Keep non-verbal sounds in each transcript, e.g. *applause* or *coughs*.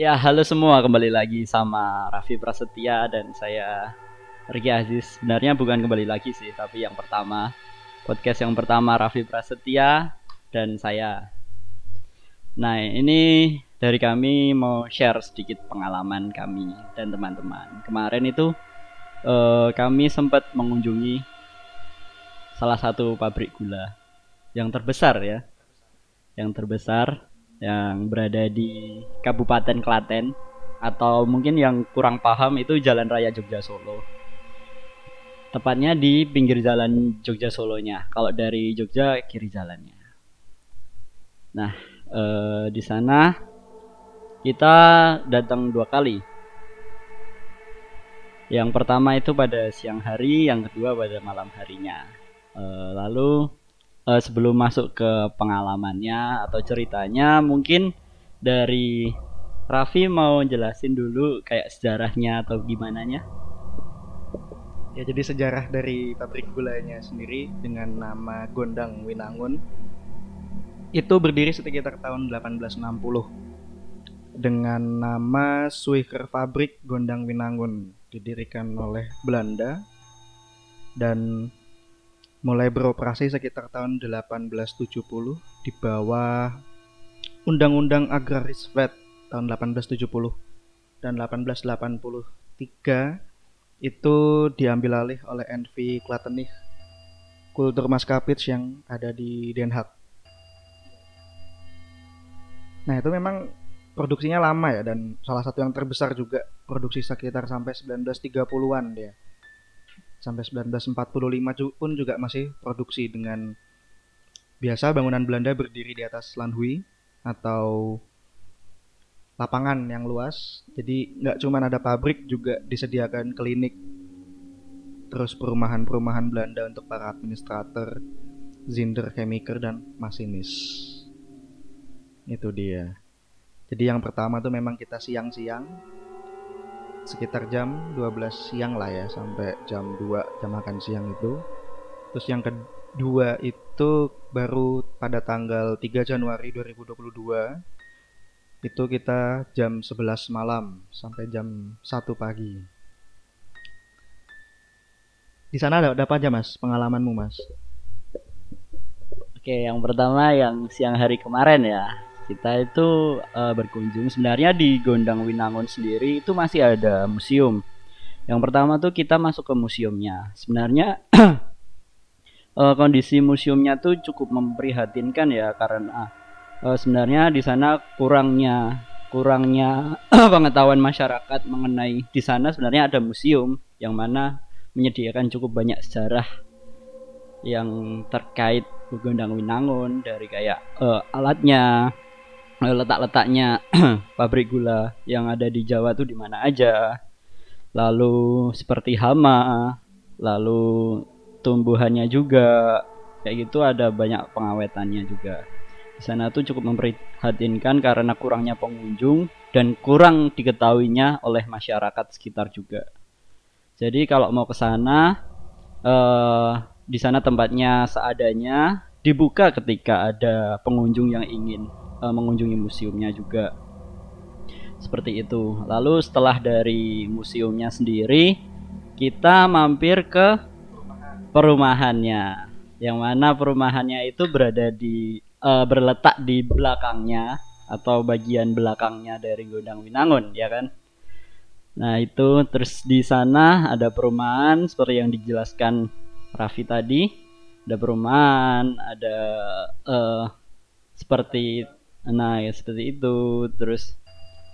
Ya, halo semua, kembali lagi sama Raffi Prasetya dan saya Riki Aziz. Sebenarnya bukan kembali lagi sih, tapi yang pertama podcast yang pertama Raffi Prasetya dan saya. Nah, ini dari kami mau share sedikit pengalaman kami dan teman-teman. Kemarin itu eh, kami sempat mengunjungi salah satu pabrik gula yang terbesar ya. Yang terbesar yang berada di Kabupaten Klaten atau mungkin yang kurang paham itu Jalan Raya Jogja Solo. Tepatnya di pinggir jalan Jogja Solonya. Kalau dari Jogja kiri jalannya. Nah, eh, di sana kita datang dua kali. Yang pertama itu pada siang hari, yang kedua pada malam harinya. Eh, lalu uh, sebelum masuk ke pengalamannya atau ceritanya mungkin dari Raffi mau jelasin dulu kayak sejarahnya atau gimana nya? Ya jadi sejarah dari pabrik gulanya sendiri dengan nama Gondang Winangun itu berdiri sekitar tahun 1860 dengan nama Suiker Fabrik Gondang Winangun didirikan oleh Belanda dan mulai beroperasi sekitar tahun 1870 di bawah Undang-Undang Agraris Vet tahun 1870 dan 1883 itu diambil alih oleh NV Klatenich Kultur Maskapits yang ada di Den Haag. Nah itu memang produksinya lama ya dan salah satu yang terbesar juga produksi sekitar sampai 1930-an dia sampai 1945 pun juga masih produksi dengan biasa bangunan Belanda berdiri di atas landhui atau lapangan yang luas. Jadi nggak cuma ada pabrik juga disediakan klinik terus perumahan-perumahan Belanda untuk para administrator, zinder, chemiker dan masinis. Itu dia. Jadi yang pertama tuh memang kita siang-siang sekitar jam 12 siang lah ya sampai jam 2 jam makan siang itu. Terus yang kedua itu baru pada tanggal 3 Januari 2022 itu kita jam 11 malam sampai jam 1 pagi. Di sana ada, ada apa aja mas? Pengalamanmu mas? Oke yang pertama yang siang hari kemarin ya kita itu uh, berkunjung sebenarnya di Gondang Winangun sendiri itu masih ada museum. Yang pertama tuh kita masuk ke museumnya. Sebenarnya uh, *clears throat* kondisi museumnya tuh cukup memprihatinkan ya karena uh, sebenarnya di sana kurangnya kurangnya *clears throat* pengetahuan masyarakat mengenai di sana sebenarnya ada museum yang mana menyediakan cukup banyak sejarah yang terkait Gondang Winangun dari kayak uh, alatnya letak-letaknya *clears throat* pabrik gula yang ada di Jawa tuh di mana aja. Lalu seperti hama, lalu tumbuhannya juga kayak gitu ada banyak pengawetannya juga. Di sana tuh cukup memprihatinkan karena kurangnya pengunjung dan kurang diketahuinya oleh masyarakat sekitar juga. Jadi kalau mau ke sana eh di sana tempatnya seadanya, dibuka ketika ada pengunjung yang ingin uh, mengunjungi museumnya juga. Seperti itu. Lalu setelah dari museumnya sendiri kita mampir ke perumahannya. Yang mana perumahannya itu berada di uh, berletak di belakangnya atau bagian belakangnya dari Gondang Winangun ya kan? Nah itu terus di sana ada perumahan seperti yang dijelaskan Raffi tadi. Ada perumahan ada uh, seperti Nah, ya seperti itu. Terus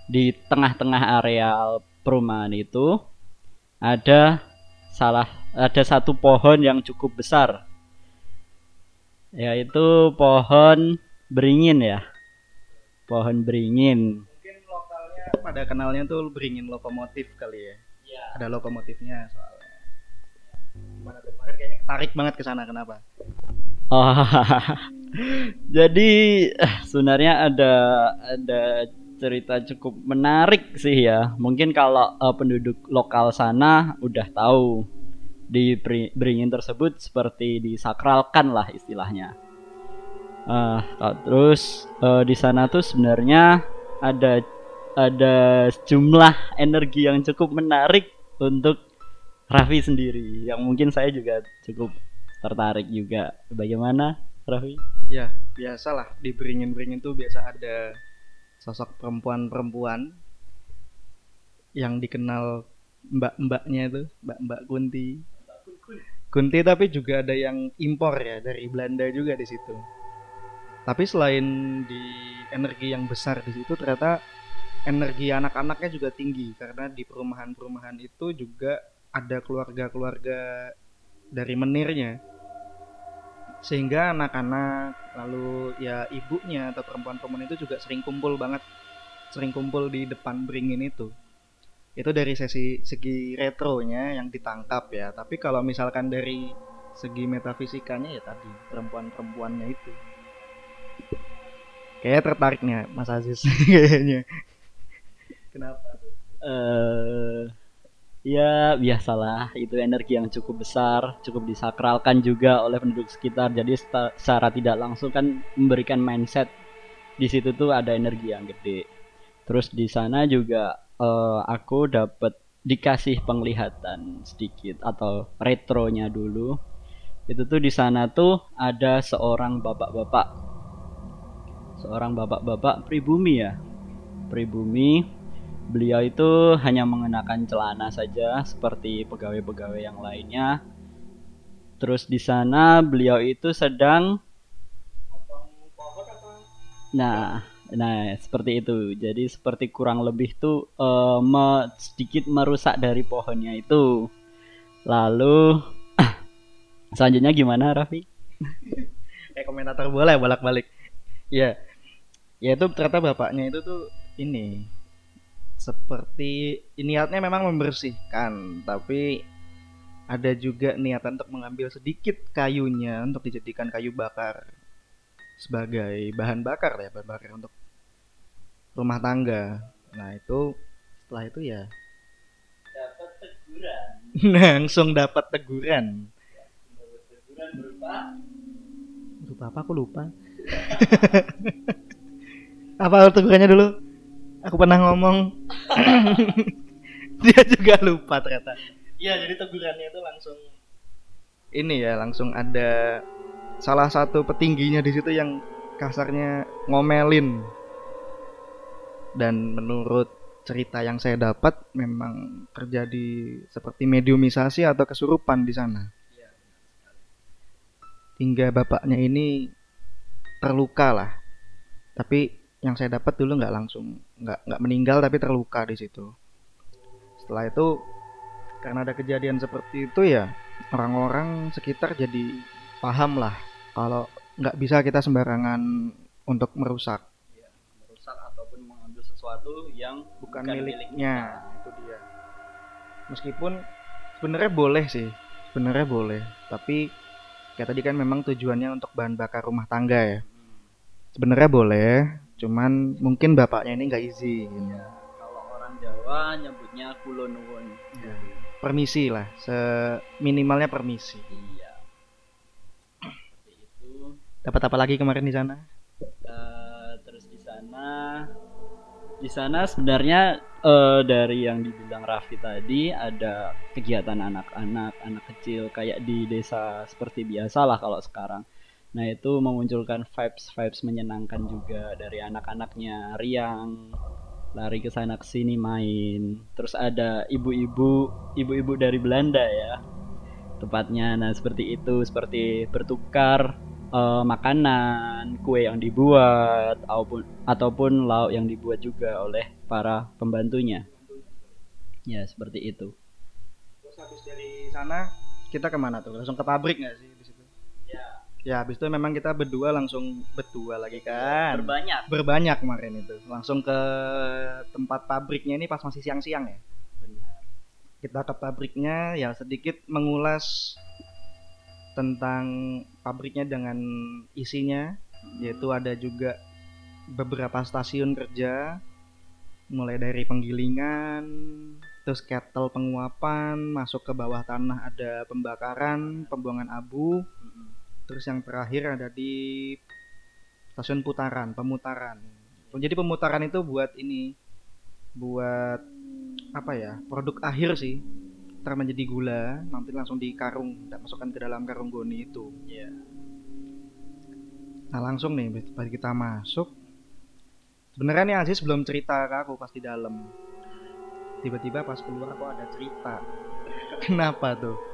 di tengah-tengah areal perumahan itu ada salah ada satu pohon yang cukup besar. Yaitu pohon beringin ya. Pohon beringin. Mungkin lokalnya pada kenalnya tuh beringin lokomotif kali ya. ya. Ada lokomotifnya soalnya. Gimana kemarin kayaknya tarik banget ke sana kenapa? Oh, *laughs* jadi eh, sebenarnya ada ada cerita cukup menarik sih ya. Mungkin kalau uh, penduduk lokal sana udah tahu di beringin tersebut seperti disakralkan lah istilahnya. Ah, kal- terus eh, di sana tuh sebenarnya ada ada sejumlah energi yang cukup menarik untuk Raffi sendiri yang mungkin saya juga cukup tertarik juga. Bagaimana Raffi? Ya, biasalah di beringin-beringin tuh biasa ada sosok perempuan-perempuan yang dikenal mbak-mbaknya itu, mbak-mbak Kunti. Kunti tapi juga ada yang impor ya dari Belanda juga di situ. Tapi selain di energi yang besar di situ ternyata energi anak-anaknya juga tinggi karena di perumahan-perumahan itu juga ada keluarga-keluarga dari menirnya. Sehingga anak-anak lalu ya ibunya atau perempuan-perempuan itu juga sering kumpul banget sering kumpul di depan beringin itu itu dari sesi segi retronya yang ditangkap ya. Tapi kalau misalkan dari segi metafisikanya ya tadi perempuan-perempuannya itu. Kayak tertariknya Mas Aziz *laughs* kayaknya. Kenapa eh ya biasalah itu energi yang cukup besar, cukup disakralkan juga oleh penduduk sekitar. Jadi secara tidak langsung kan memberikan mindset di situ tuh ada energi yang gede. Terus di sana juga eh, aku dapat dikasih penglihatan sedikit atau retronya dulu. Itu tuh di sana tuh ada seorang bapak-bapak. Seorang bapak-bapak pribumi ya. Pribumi Beliau itu hanya mengenakan celana saja seperti pegawai-pegawai yang lainnya. Terus di sana beliau itu sedang Nah, nah seperti itu. Jadi seperti kurang lebih tuh eh, me- sedikit merusak dari pohonnya itu. Lalu *coughs* selanjutnya gimana Raffi? kayak *laughs* komentator bola ya bolak-balik ya ya itu ternyata bapaknya itu tuh ini seperti niatnya memang membersihkan tapi ada juga niatan untuk mengambil sedikit kayunya untuk dijadikan kayu bakar sebagai bahan bakar ya bahan bakar untuk rumah tangga. Nah itu setelah itu ya Dapat teguran. *laughs* langsung dapat teguran. Teguran berupa? Lupa apa? Aku lupa. *laughs* Apa tegurannya dulu aku pernah ngomong. *laughs* Dia juga lupa ternyata. Iya jadi tegurannya itu langsung ini ya langsung ada salah satu petingginya di situ yang kasarnya ngomelin. Dan menurut cerita yang saya dapat memang terjadi seperti mediumisasi atau kesurupan di sana. Hingga bapaknya ini terluka lah. Tapi yang saya dapat dulu nggak langsung nggak nggak meninggal tapi terluka di situ. Setelah itu karena ada kejadian seperti itu ya orang-orang sekitar jadi paham lah kalau nggak bisa kita sembarangan untuk merusak. Merusak ataupun mengambil sesuatu yang bukan, Bukan miliknya. itu dia. Meskipun sebenarnya boleh sih sebenarnya boleh. Tapi kayak tadi kan memang tujuannya untuk bahan bakar rumah tangga ya. Sebenarnya boleh cuman mungkin bapaknya ini nggak izin Ya, kalau orang Jawa nyebutnya kulonuwun. Ya. permisi lah seminimalnya permisi Iya. Itu. dapat apa lagi kemarin di sana Eh, terus di sana di sana sebenarnya eh, dari yang dibilang Raffi tadi ada kegiatan anak-anak anak kecil kayak di desa seperti biasa lah kalau sekarang nah itu memunculkan vibes vibes menyenangkan juga dari anak-anaknya. Riang lari ke sana ke sini main. Terus ada ibu-ibu ibu-ibu dari Belanda ya tepatnya. Nah seperti itu seperti bertukar eh, makanan, kue yang dibuat ataupun ataupun lauk yang dibuat juga oleh para pembantunya. Ya, seperti itu. terus habis dari sana kita ke mana tuh? Langsung ke pabrik nggak sih Ya, habis itu memang kita berdua langsung berdua lagi kan berbanyak. berbanyak kemarin itu langsung ke tempat pabriknya ini pas masih siang-siang ya Benar. kita ke pabriknya ya sedikit mengulas tentang pabriknya dengan isinya yaitu ada juga beberapa stasiun kerja mulai dari penggilingan terus kettle penguapan masuk ke bawah tanah ada pembakaran pembuangan abu Mm-mm. Terus yang terakhir ada di stasiun putaran pemutaran. Jadi pemutaran itu buat ini buat apa ya produk akhir sih. Ntar menjadi gula nanti langsung di karung tidak masukkan ke dalam karung goni itu. Iya. nah langsung nih pas kita masuk sebenarnya nih Aziz belum cerita ke aku pas di dalam. Tiba-tiba pas keluar aku ada cerita. *laughs* Kenapa tuh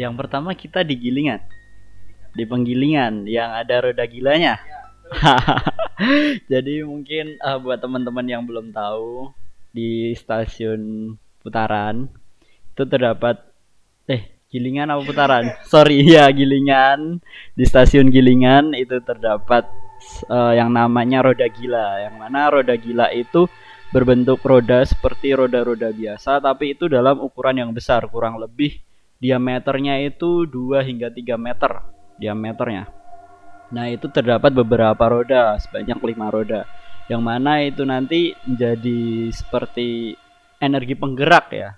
yang pertama kita di Gilingan. Di penggilingan yang ada roda gilanya. *laughs* Jadi mungkin eh, buat teman-teman yang belum tahu di stasiun Putaran itu terdapat eh Gilingan apa Putaran? *laughs* Sorry ya Gilingan. Di stasiun Gilingan itu terdapat eh, yang namanya roda gila. Yang mana roda gila itu berbentuk roda seperti roda-roda biasa tapi itu dalam ukuran yang besar kurang lebih diameternya itu 2 hingga 3 meter diameternya. Nah itu terdapat beberapa roda sebanyak 5 roda. Yang mana itu nanti menjadi seperti energi penggerak ya.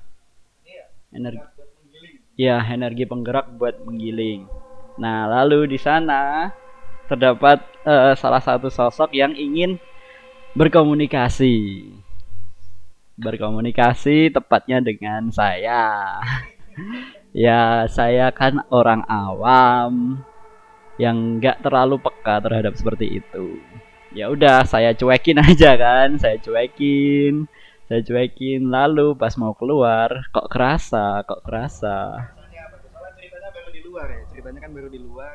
Energi ya energi penggerak buat menggiling. Nah lalu di sana terdapat eh, salah satu sosok yang ingin berkomunikasi. Berkomunikasi tepatnya dengan saya *laughs* ya saya kan orang awam yang nggak terlalu peka terhadap seperti itu ya udah saya cuekin *laughs* aja kan saya cuekin saya cuekin lalu pas mau keluar kok kerasa kok kerasa Ceritanya apa? Soalnya ceritanya baru di luar ya. Ceritanya kan baru di luar.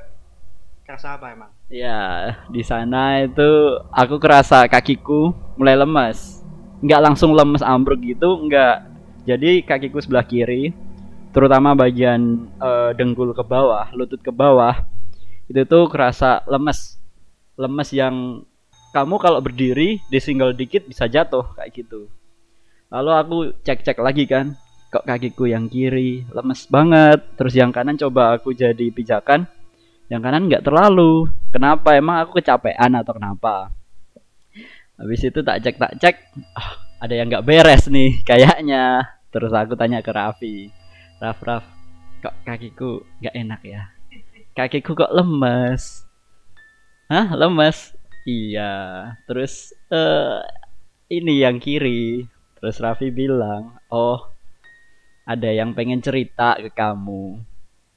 Kerasa apa emang? Ya, di sana itu aku kerasa kakiku mulai lemas. Nggak langsung lemes ambruk gitu, nggak. Jadi kakiku sebelah kiri, terutama bagian eh, dengkul ke bawah, lutut ke bawah, itu tuh kerasa lemes. Lemes yang kamu kalau berdiri disinggol dikit bisa jatuh kayak gitu. Lalu aku cek-cek lagi kan, kok kakiku yang kiri lemes banget, terus yang kanan coba aku jadi pijakan, yang kanan nggak terlalu. Kenapa? Emang aku kecapean atau kenapa? Habis itu tak cek tak cek ah, ada yang nggak beres nih kayaknya. Terus aku tanya ke Raffi Raf Raf kok kakiku nggak enak ya? Kakiku kok lemes. Hah? Lemes? Iya. Terus eh ini yang kiri. Terus Raffi bilang oh ada yang pengen cerita ke kamu.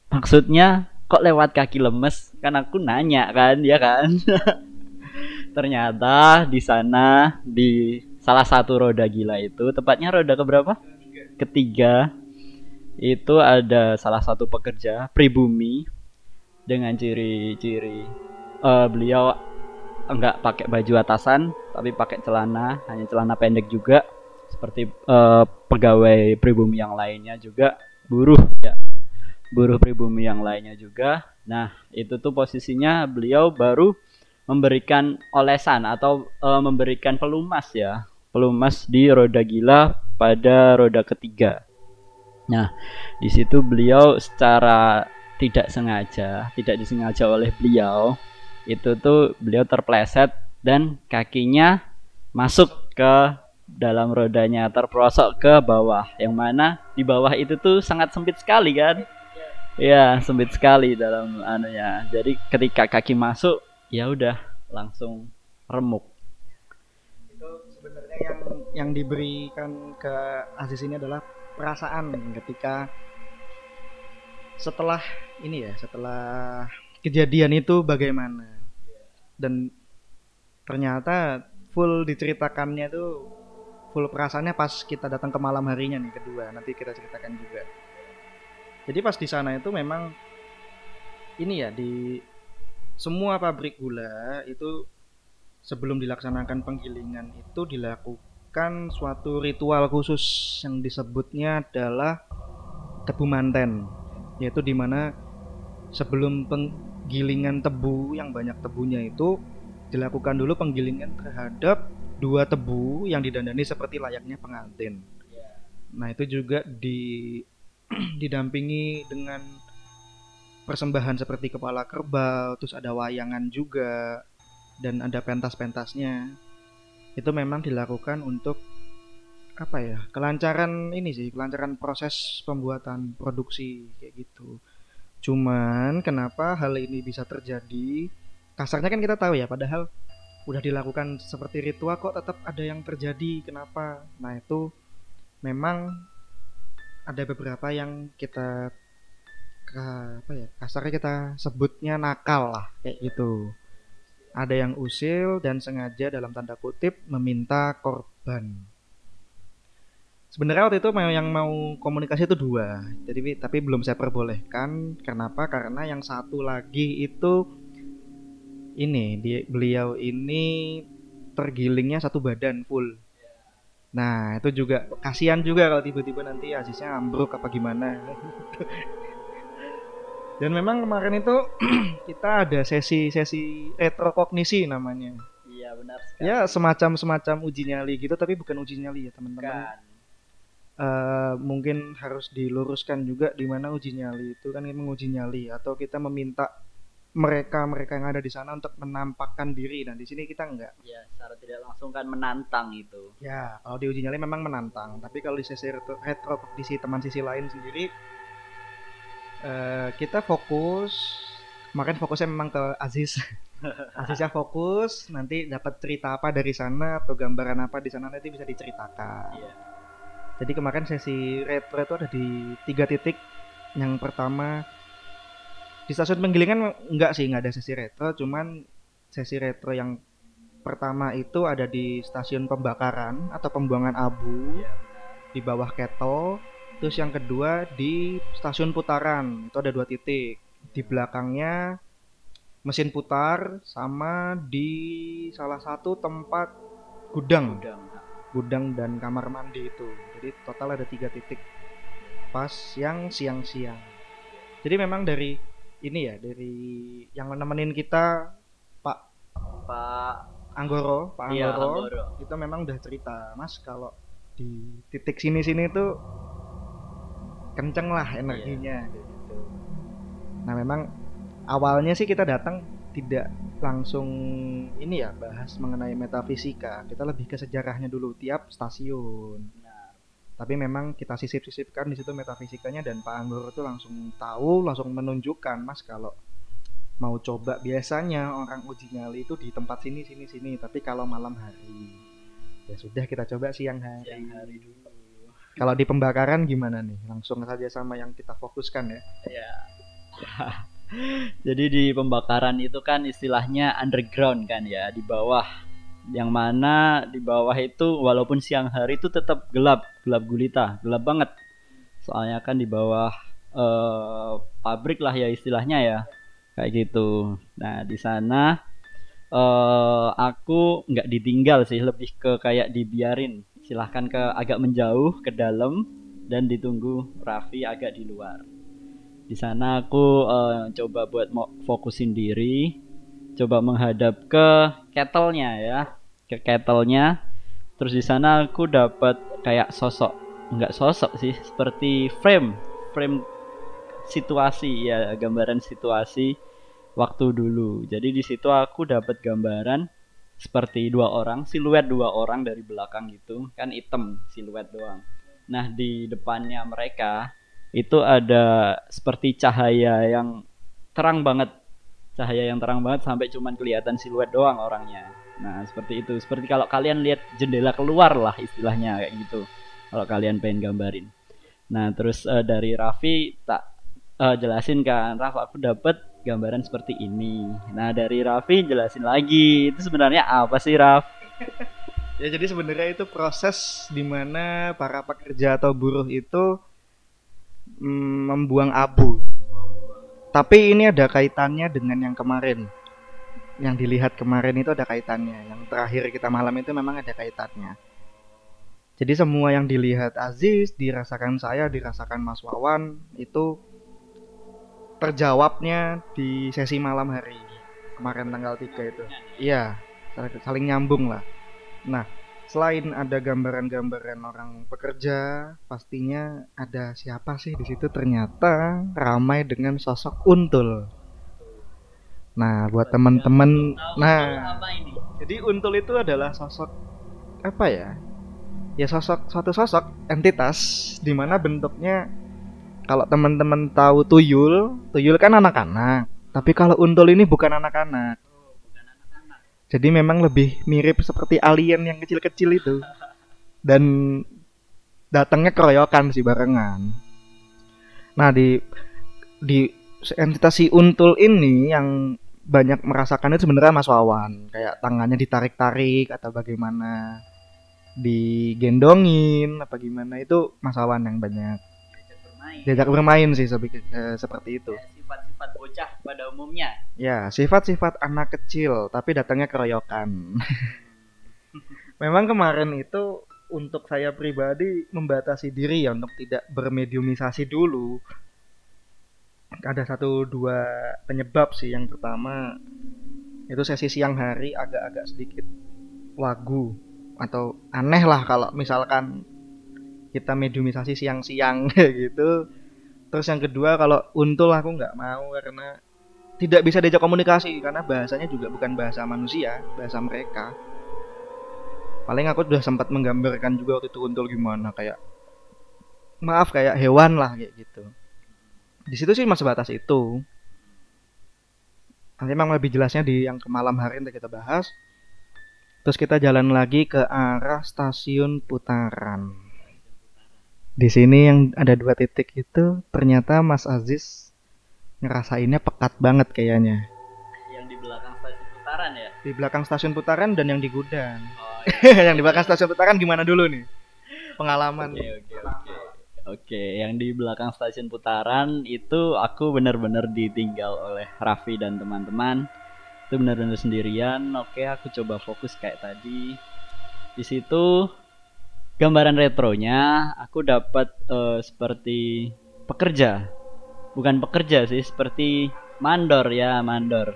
Maksudnya kok lewat kaki lemes? Kan aku nanya kan ya kan? *laughs* Ternyata di sana di salah satu roda gila itu tepatnya roda keberapa? Ketiga itu ada salah satu pekerja pribumi dengan ciri-ciri eh, beliau enggak pakai baju atasan tapi pakai celana hanya celana pendek juga seperti eh, pegawai pribumi yang lainnya juga buruh ya buruh pribumi yang lainnya juga. Nah, itu tuh posisinya beliau baru memberikan olesan atau eh, memberikan pelumas ya, pelumas di roda gila pada roda ketiga. Nah, di situ beliau secara tidak sengaja, tidak disengaja oleh beliau, itu tuh beliau terpleset dan kakinya masuk ke dalam rodanya terperosok ke bawah yang mana di bawah itu tuh sangat sempit sekali kan Iya, sempit sekali dalam anunya. Jadi ketika kaki masuk, ya udah langsung remuk. Itu sebenarnya yang yang diberikan ke Aziz ini adalah perasaan ketika setelah ini ya, setelah kejadian itu bagaimana. Dan ternyata full diceritakannya itu full perasaannya pas kita datang ke malam harinya nih kedua. Nanti kita ceritakan juga. Jadi pas di sana itu memang ini ya di semua pabrik gula itu sebelum dilaksanakan penggilingan itu dilakukan suatu ritual khusus yang disebutnya adalah tebu manten yaitu di mana sebelum penggilingan tebu yang banyak tebunya itu dilakukan dulu penggilingan terhadap dua tebu yang didandani seperti layaknya pengantin. Nah itu juga di *clears throat* didampingi dengan persembahan seperti kepala kerbau, terus ada wayangan juga, dan ada pentas-pentasnya. Itu memang dilakukan untuk apa ya kelancaran ini sih kelancaran proses pembuatan produksi kayak gitu. Cuman kenapa hal ini bisa terjadi? Kasarnya kan kita tahu ya padahal udah dilakukan seperti ritual kok tetap ada yang terjadi kenapa? Nah itu memang ada beberapa yang kita apa ya kasarnya kita sebutnya nakal lah kayak gitu ada yang usil dan sengaja dalam tanda kutip meminta korban. Sebenarnya waktu itu yang mau komunikasi itu dua. Jadi tapi belum saya perbolehkan. Kenapa? Karena yang satu lagi itu ini dia beliau ini tergilingnya satu badan full. Nah itu juga kasihan juga kalau tiba-tiba nanti Aziznya ambruk apa gimana *laughs* Dan memang kemarin itu *clears throat* kita ada sesi-sesi retrokognisi namanya. Iya benar sekali. Ya semacam semacam uji nyali gitu, tapi bukan uji nyali ya teman-teman. Uh, mungkin harus diluruskan juga di mana uji nyali itu kan menguji nyali atau kita meminta mereka mereka yang ada di sana untuk menampakkan diri dan di sini kita enggak. Ya, secara tidak langsung kan menantang itu. Ya, kalau di uji nyali memang menantang, tapi kalau di sesi retro, retro di teman sisi lain sendiri uh, kita fokus kemarin fokusnya memang ke Aziz *laughs* Aziznya fokus nanti dapat cerita apa dari sana atau gambaran apa di sana nanti bisa diceritakan yeah. jadi kemarin sesi retro itu ada di tiga titik yang pertama di stasiun penggilingan enggak sih nggak ada sesi retro cuman sesi retro yang pertama itu ada di stasiun pembakaran atau pembuangan abu yeah. di bawah keto Terus yang kedua di stasiun putaran itu ada dua titik. Di belakangnya mesin putar sama di salah satu tempat gudang. Gudang, gudang dan kamar mandi itu. Jadi total ada tiga titik. Pas yang siang-siang. Jadi memang dari ini ya dari yang nemenin kita Pak Pak Anggoro, Pak iya, Anggoro, Anggoro. itu memang udah cerita, Mas kalau di titik sini-sini itu kenceng lah energinya yeah. gitu. Nah memang awalnya sih kita datang tidak langsung ini ya bahas mengenai metafisika. Kita lebih ke sejarahnya dulu tiap stasiun. Tapi memang kita sisip-sisipkan di situ metafisikanya dan Pak Anggur itu langsung tahu, langsung menunjukkan Mas kalau mau coba biasanya orang uji nyali itu di tempat sini sini sini, tapi kalau malam hari ya sudah kita coba siang hari. Siang hari dulu kalau di pembakaran gimana nih? Langsung saja sama yang kita fokuskan ya. Ya. *laughs* Jadi di pembakaran itu kan istilahnya underground kan ya, di bawah. Yang mana di bawah itu walaupun siang hari itu tetap gelap, gelap gulita, gelap banget. Soalnya kan di bawah uh, pabrik lah ya istilahnya ya. Kayak gitu. Nah, di sana uh, aku nggak ditinggal sih, lebih ke kayak dibiarin silahkan ke agak menjauh ke dalam dan ditunggu Raffi agak di luar. Di sana aku uh, coba buat fokusin diri, coba menghadap ke kettlenya ya, ke kettlenya. Terus di sana aku dapat kayak sosok, nggak sosok sih, seperti frame, frame situasi ya, gambaran situasi waktu dulu. Jadi di situ aku dapat gambaran seperti dua orang siluet dua orang dari belakang gitu kan hitam siluet doang. Nah di depannya mereka itu ada seperti cahaya yang terang banget. Cahaya yang terang banget sampai cuman kelihatan siluet doang orangnya. Nah seperti itu. Seperti kalau kalian lihat jendela keluar lah istilahnya kayak gitu. Kalau kalian pengen gambarin. Nah terus uh, dari Raffi tak uh, jelasin kan Raf aku dapet gambaran seperti ini. Nah dari Raffi jelasin lagi itu sebenarnya apa sih Raf? ya jadi sebenarnya itu proses di mana para pekerja atau buruh itu mm, membuang abu. Tapi ini ada kaitannya dengan yang kemarin. Yang dilihat kemarin itu ada kaitannya. Yang terakhir kita malam itu memang ada kaitannya. Jadi semua yang dilihat Aziz, dirasakan saya, dirasakan Mas Wawan itu terjawabnya di sesi malam hari kemarin tanggal 3 itu. Iya, saling nyambung lah. Nah, selain ada gambaran-gambaran orang pekerja, pastinya ada siapa sih di situ ternyata ramai dengan sosok Untul. Nah, buat teman-teman, nah, jadi Untul itu adalah sosok apa ya? ya sosok suatu sosok entitas di mana bentuknya kalau teman-teman tahu tuyul, tuyul kan anak-anak. Tapi kalau untul ini bukan anak-anak. Jadi memang lebih mirip seperti alien yang kecil-kecil itu. Dan datangnya keroyokan sih barengan. Nah, di di entitas si untul ini yang banyak merasakan itu sebenarnya Mas Wawan, kayak tangannya ditarik-tarik atau bagaimana digendongin apa gimana itu Mas Wawan yang banyak bermain diajak bermain sih sebi- eh, seperti itu. Ya, sifat-sifat bocah pada umumnya Ya, sifat-sifat anak kecil tapi datangnya keroyokan. *laughs* Memang kemarin itu untuk saya pribadi membatasi diri ya untuk tidak bermediumisasi dulu. Ada satu dua penyebab sih. Yang pertama itu sesi siang hari agak-agak sedikit wagu atau aneh lah kalau misalkan kita mediumisasi siang-siang *laughs* gitu. Terus yang kedua kalau untul aku nggak mau karena tidak bisa diajak komunikasi karena bahasanya juga bukan bahasa manusia, bahasa mereka. Paling aku udah sempat menggambarkan juga waktu itu untul gimana kayak maaf kayak hewan lah kayak gitu. Di situ sih masih batas itu. Nanti memang lebih jelasnya di yang ke malam hari nanti kita bahas. Terus kita jalan lagi ke arah stasiun putaran. Di sini yang ada dua titik itu ternyata Mas Aziz ngerasainnya pekat banget kayaknya. yang di belakang stasiun putaran ya Di belakang stasiun putaran dan yang di gudang. oh, *laughs* iya. yang di belakang stasiun putaran gimana dulu nih? Pengalaman. Oke oke oke. Oke, yang di belakang stasiun putaran itu aku benar-benar ditinggal oleh Raffi dan teman-teman. Itu benar-benar sendirian. Oke, aku coba fokus kayak tadi. Di situ gambaran retronya aku dapat eh, seperti pekerja. Bukan pekerja sih, seperti mandor ya, mandor.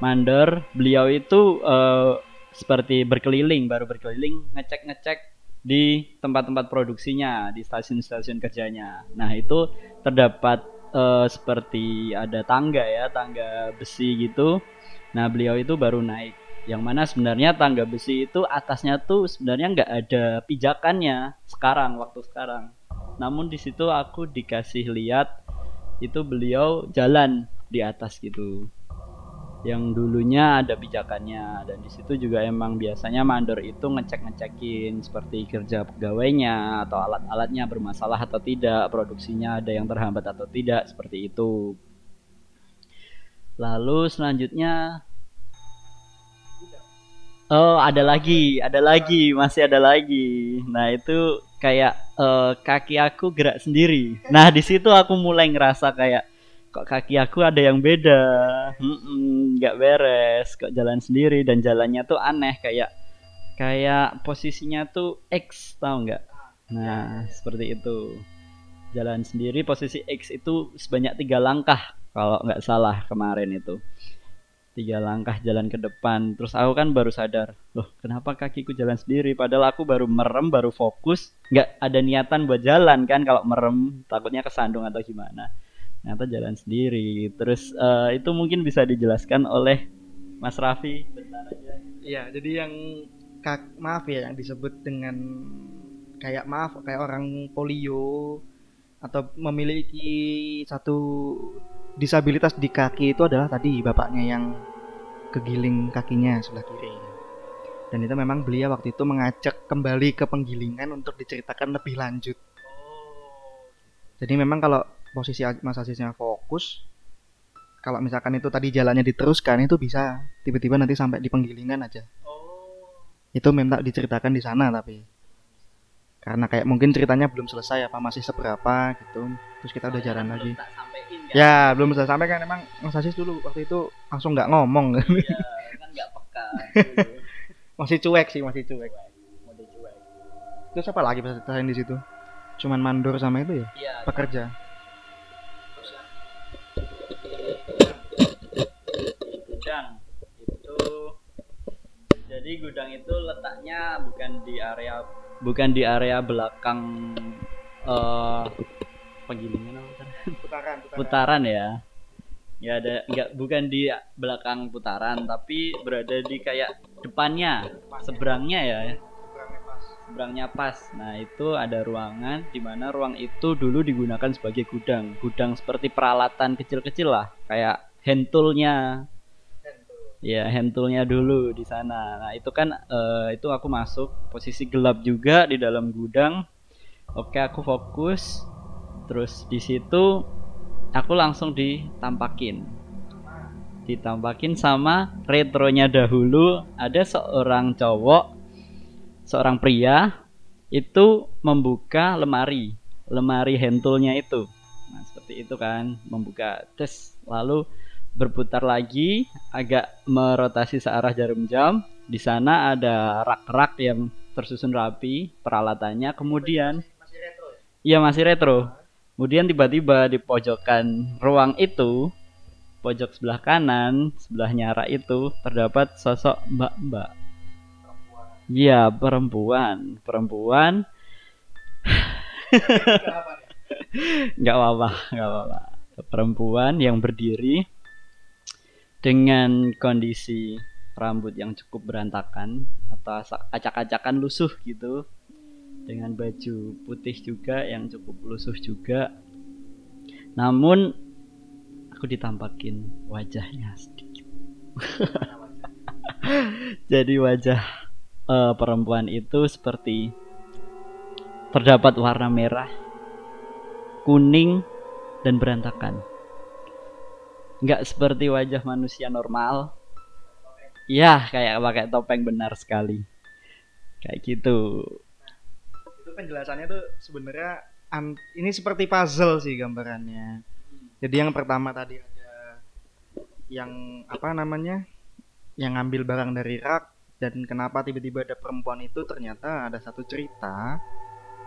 Mandor, beliau itu eh, seperti berkeliling, baru berkeliling ngecek-ngecek di tempat-tempat produksinya di stasiun-stasiun kerjanya. Nah itu terdapat eh, seperti ada tangga ya tangga besi gitu. Nah beliau itu baru naik. Yang mana sebenarnya tangga besi itu atasnya tuh sebenarnya nggak ada pijakannya sekarang waktu sekarang. Namun di situ aku dikasih lihat itu beliau jalan di atas gitu yang dulunya ada pijakannya dan di situ juga emang biasanya mandor itu ngecek-ngecekin seperti kerja pegawainya atau alat-alatnya bermasalah atau tidak, produksinya ada yang terhambat atau tidak seperti itu. Lalu selanjutnya Oh, ada lagi, ada lagi, masih ada lagi. Nah, itu kayak eh, kaki aku gerak sendiri. Nah, di situ aku mulai ngerasa kayak kok kaki aku ada yang beda? Nggak beres kok jalan sendiri? Dan jalannya tuh aneh kayak kayak posisinya tuh X tahu nggak? Nah seperti itu. Jalan sendiri posisi X itu sebanyak tiga langkah kalau nggak salah kemarin itu tiga langkah jalan ke depan. Terus aku kan baru sadar loh kenapa kakiku jalan sendiri? Padahal aku baru merem baru fokus. Nggak ada niatan buat jalan kan kalau merem takutnya kesandung atau gimana. Ternyata jalan sendiri. Terus eh, itu mungkin bisa dijelaskan oleh Mas Raffi. Iya, jadi yang kak maaf ya yang disebut dengan kayak maaf kayak orang polio atau memiliki satu disabilitas di kaki itu adalah tadi bapaknya yang kegiling kakinya sebelah kiri. Dan itu memang beliau waktu itu mengajak kembali ke penggilingan untuk diceritakan lebih lanjut. Jadi memang kalau posisi Mas Aziznya fokus, kalau misalkan itu tadi jalannya diteruskan itu bisa tiba-tiba nanti sampai di penggilingan aja. Itu minta diceritakan di sana tapi karena kayak mungkin ceritanya belum selesai apa masih seberapa gitu. Terus kita udah jalan Belum lagi. Kan Ya belum selesai sampai kan emang Mas dulu waktu itu langsung nggak ngomong Ya, kan nggak peka gitu. *laughs* masih cuek sih masih cuek. mode cuek Terus apa lagi bisa ceritain di situ? Cuman mandor sama itu ya iya pekerja. gudang itu jadi gudang itu letaknya bukan di area bukan di area belakang eh penggilingan tadi? Putaran, putaran ya ya ada nggak bukan di belakang putaran tapi berada di kayak depannya seberangnya ya seberangnya pas. Nah, itu ada ruangan di mana ruang itu dulu digunakan sebagai gudang. Gudang seperti peralatan kecil-kecil lah, kayak hand toolnya. Ya, hand toolnya dulu di sana. Nah, itu kan eh, itu aku masuk posisi gelap juga di dalam gudang. Oke, aku fokus. Terus di situ aku langsung ditampakin. Ditampakin sama retronya dahulu ada seorang cowok, seorang pria itu membuka lemari, lemari handtoolnya itu. Nah, seperti itu kan, membuka tes lalu berputar lagi agak merotasi searah jarum jam. Di sana ada rak-rak yang tersusun rapi peralatannya. Kemudian Masih retro ya? Iya masih retro. Kemudian tiba-tiba di pojokan ruang itu, pojok sebelah kanan, sebelahnya arah itu terdapat sosok mbak-mbak. Perempuan. Iya perempuan, perempuan. Nih? *laughs* Nggak apa-apa, nggak apa-apa. Perempuan yang berdiri dengan kondisi rambut yang cukup berantakan atau acak-acakan lusuh gitu dengan baju putih juga yang cukup lusuh juga. Namun aku ditampakin wajahnya sedikit. *laughs* Jadi wajah eh, perempuan itu seperti terdapat warna merah kuning dan berantakan. Nggak seperti wajah manusia normal. Ya kayak pakai topeng benar sekali. Kayak gitu penjelasannya tuh sebenarnya ini seperti puzzle sih gambarannya. Jadi yang pertama tadi ada yang apa namanya? yang ngambil barang dari rak dan kenapa tiba-tiba ada perempuan itu ternyata ada satu cerita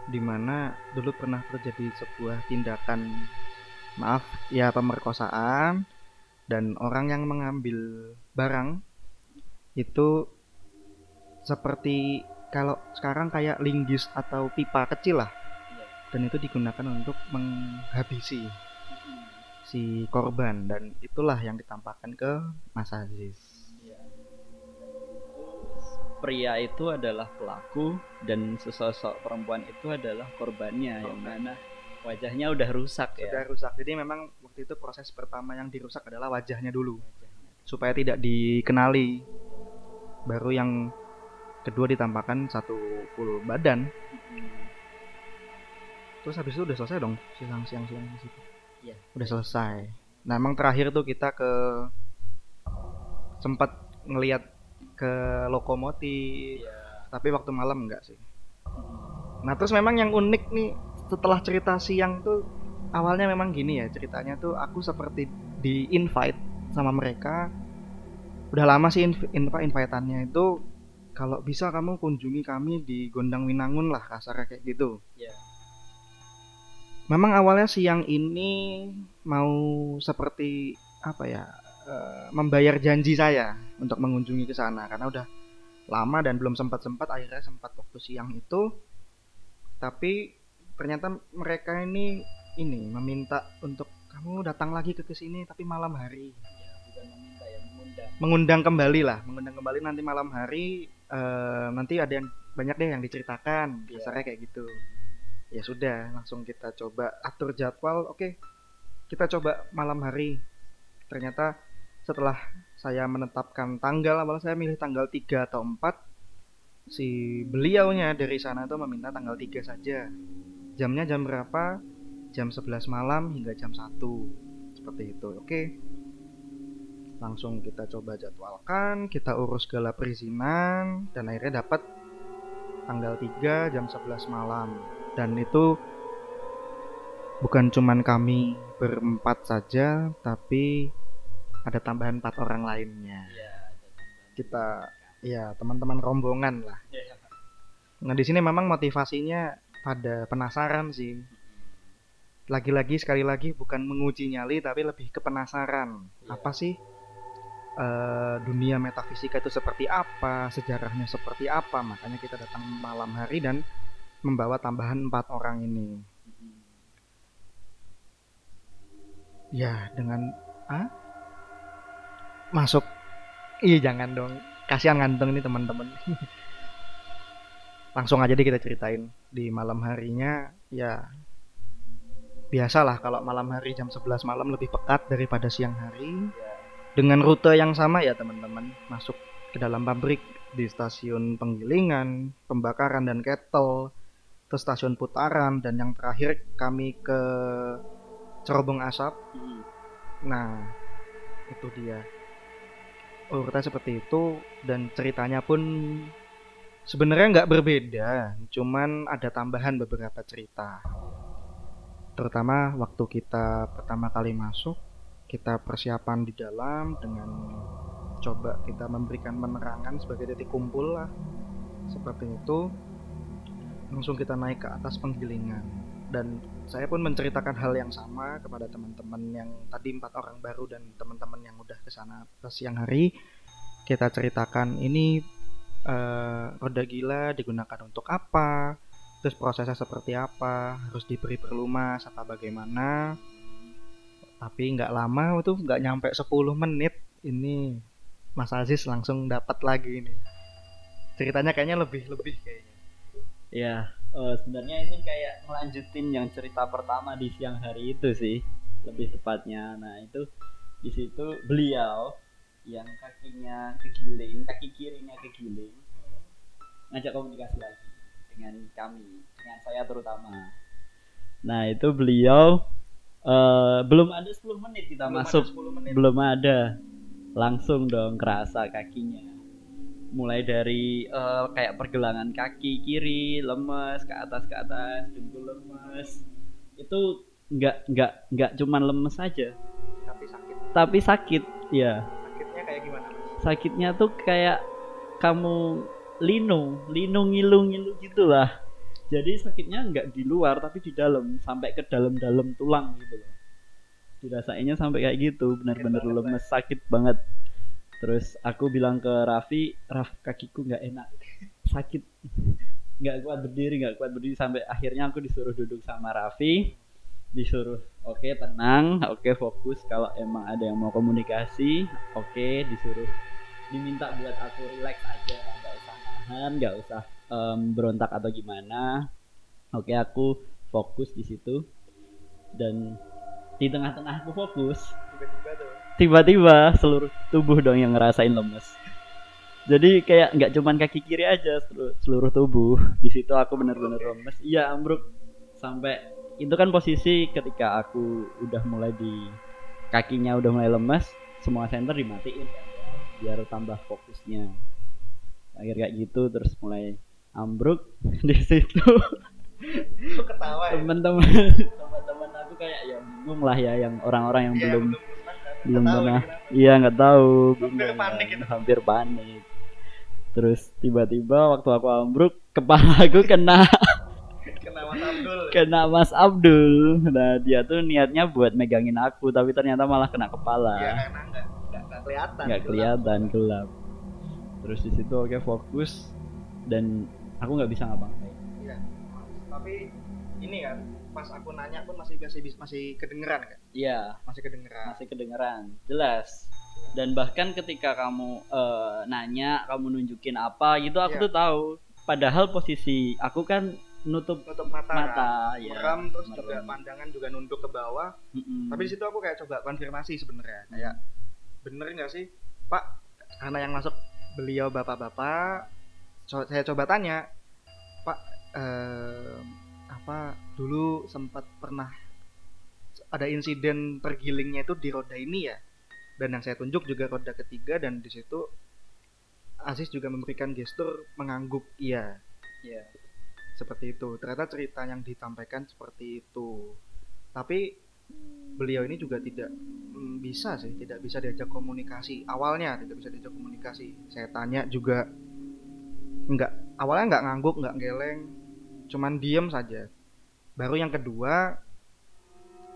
di mana dulu pernah terjadi sebuah tindakan maaf ya pemerkosaan dan orang yang mengambil barang itu seperti kalau sekarang kayak linggis atau pipa kecil lah dan itu digunakan untuk menghabisi si korban dan itulah yang ditampakkan ke Mas Aziz. pria itu adalah pelaku dan sesosok perempuan itu adalah korbannya yang mana wajahnya udah rusak Sudah ya rusak. Jadi memang waktu itu proses pertama yang dirusak adalah wajahnya dulu supaya tidak dikenali. Baru yang kedua ditampakkan satu full badan. Terus habis itu udah selesai dong siang-siang siang di situ. Iya. Udah selesai. Nah, emang terakhir tuh kita ke sempat ngelihat ke lokomotif, Iya. tapi waktu malam enggak sih. Nah, terus memang yang unik nih setelah cerita siang tuh awalnya memang gini ya ceritanya tuh aku seperti di invite sama mereka. Udah lama sih inv inv- invite-annya itu kalau bisa kamu kunjungi kami di Gondang Winangun lah kasarnya kayak gitu. Iya. Memang awalnya siang ini mau seperti apa ya eh, membayar janji saya untuk mengunjungi ke sana. Karena udah lama dan belum sempat sempat akhirnya sempat waktu siang itu. Tapi ternyata mereka ini ini meminta untuk kamu datang lagi ke ke sini tapi malam hari. Ya, bukan meminta ya mengundang. Mengundang kembali lah mengundang kembali nanti malam hari eh, nanti ada yang banyak deh yang diceritakan Iya. biasanya kayak gitu. Ya sudah langsung kita coba atur jadwal. Oke kita coba malam hari. Ternyata setelah saya menetapkan tanggal awal saya milih tanggal 3 atau 4 si beliaunya dari sana tuh meminta tanggal 3 saja. Jamnya jam berapa? Jam 11 malam hingga jam 1 seperti itu. Oke langsung kita coba jadwalkan kita urus segala perizinan dan akhirnya dapat tanggal 3 jam 11 malam. Dan itu bukan cuman kami berempat saja tapi ada tambahan empat orang lainnya. Iya, kita ya teman-teman rombongan lah. Iya. nah di sini memang motivasinya pada penasaran sih. Lagi-lagi sekali lagi bukan menguji nyali tapi lebih ke penasaran. Iya. apa sih eh, dunia metafisika itu seperti apa sejarahnya seperti apa makanya kita datang malam hari dan membawa tambahan empat orang ini. Ya dengan ah? Masuk. Iya jangan dong. Kasihan ngantong ini teman-teman. *laughs* Langsung aja deh kita ceritain di malam harinya. Ya biasalah kalau malam hari jam 11 malam lebih pekat daripada siang hari dengan rute yang sama ya teman-teman. Masuk ke dalam pabrik di stasiun penggilingan pembakaran dan kettle ke stasiun putaran dan yang terakhir kami ke cerobong asap. Hmm. nah itu dia. Urutan seperti itu dan ceritanya pun sebenarnya nggak berbeda. Cuman ada tambahan beberapa cerita. Terutama waktu kita pertama kali masuk kita persiapan di dalam dengan coba kita memberikan penerangan sebagai titik kumpul lah. Seperti itu. Langsung kita naik ke atas penggilingan. Dan saya pun menceritakan hal yang sama kepada teman-teman yang tadi empat orang baru dan teman-teman yang udah ke sana ke siang hari. Kita ceritakan ini eh, roda gila digunakan untuk apa terus prosesnya seperti apa harus diberi perlumas apa bagaimana tapi nggak lama itu nggak nyampe 10 menit ini Mas Aziz langsung dapat lagi ini ceritanya kayaknya lebih lebih kayaknya Ya, eh, sebenarnya ini kayak ngelanjutin yang cerita pertama di siang hari itu sih, lebih tepatnya. Nah itu di situ beliau yang kakinya kegiling, kaki kirinya kegiling, ngajak komunikasi lagi dengan kami, dengan saya terutama. Nah itu beliau eh, belum ada 10 menit kita Belum ada masuk, 10 menit. belum ada, langsung dong kerasa kakinya. Mulai dari eh, kayak pergelangan kaki kiri lemes ke atas ke atas dengkul lemes. Itu nggak nggak nggak cuman lemes aja. Tapi sakit. Tapi sakit ya sakitnya kayak gimana? Sakitnya tuh kayak kamu linu linu ngilu ngilu gitulah jadi sakitnya nggak di luar tapi di dalam sampai ke dalam-dalam tulang gitu loh. Dirasainnya sampai kayak gitu benar-benar lemes sakit banget. Terus aku bilang ke Raffi Raf kakiku nggak enak sakit. *laughs* Nggak kuat berdiri nggak kuat berdiri sampai akhirnya aku disuruh duduk sama Raffi disuruh oke tenang oke fokus kalau emang ada yang mau komunikasi oke disuruh diminta buat aku relax aja nggak usah nahan nggak usah em, berontak atau gimana oke aku fokus di situ. Dan di tengah-tengah aku fokus tiba-tiba seluruh tubuh dong yang ngerasain lemes. Jadi kayak nggak cuman kaki kiri aja seluruh, seluruh tubuh. Di situ aku bener-bener lemes. Iya ambruk. Sampai itu kan posisi ketika aku udah mulai di kakinya udah mulai lemes semua senter dimatiin kan, biar tambah fokusnya. Akhir kayak gitu terus mulai ambruk *laughs* di situ. Ketawa ya? Teman-teman. Teman-teman aku kayak ya bingung lah ya yang orang-orang yang Iya, belum belum pernah iya nggak tahu. Hampir panik kan. itu. hampir panik. Terus tiba-tiba waktu aku ambruk kepala aku kena. *laughs* Kena Mas Abdul. Kena Mas Abdul. Nah dia tuh niatnya buat megangin aku tapi ternyata malah kena kepala. Ya karena nggak nggak nggak kelihatan nggak kelihatan gelap. Terus di situ oke fokus. Dan aku nggak bisa ngapa-ngapain. Iya. tapi ini kan pas aku nanya pun masih masih masih kedengeran kan? Iya. Masih kedengeran. Masih kedengeran. Jelas. Dan bahkan ketika kamu eh, nanya kamu nunjukin apa gitu aku Iya. tuh tahu. Padahal posisi aku kan nutup nutup mata, mata kan? ya merem terus juga merem. pandangan juga nunduk ke bawah. Mm-mm. tapi di situ aku kayak coba konfirmasi sebenarnya. Kayak bener nggak sih? Pak karena yang masuk beliau bapak-bapak co- saya coba tanya pak eh, apa dulu sempat pernah ada insiden tergilingnya itu di roda ini ya? Dan yang saya tunjuk juga roda ketiga dan di situ Aziz juga memberikan gestur mengangguk iya. Iya. seperti itu. Ternyata cerita yang disampaikan seperti itu. Tapi beliau ini juga tidak mm, bisa sih tidak bisa diajak komunikasi. Awalnya tidak bisa diajak komunikasi. Saya tanya juga nggak awalnya nggak ngangguk nggak geleng cuman diem saja. Baru yang kedua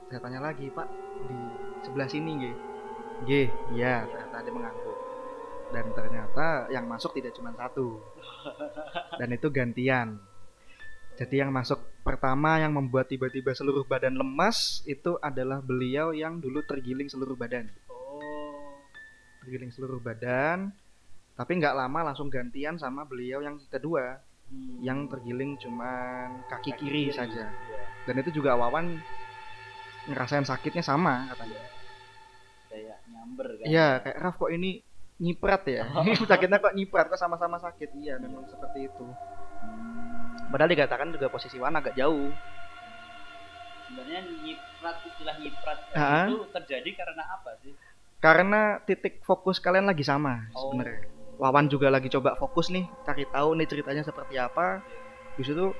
saya tanya lagi pak di sebelah sini G. G ya ternyata dia mengangguk. Dan ternyata yang masuk tidak cuma satu. Dan itu gantian. Jadi yang masuk pertama yang membuat tiba-tiba seluruh badan lemas itu adalah beliau yang dulu tergiling seluruh badan. Oh. Tergiling seluruh badan tapi nggak lama langsung gantian sama beliau yang kedua Hmm. yang tergiling cuman kaki, kiri, saja Iya. dan itu juga Wawan ngerasain sakitnya sama katanya Kayak nyamber kan. iya kayak Raf kok ini nyiprat ya *laughs* sakitnya kok nyiprat kok sama-sama sakit iya memang seperti itu Hmm. padahal dikatakan juga posisi Wan agak jauh Sebenarnya nyiprat istilah nyiprat itu terjadi karena apa sih? karena titik fokus kalian lagi sama Oh. sebenarnya Wawan juga lagi coba fokus nih cari tahu nih ceritanya seperti apa di situ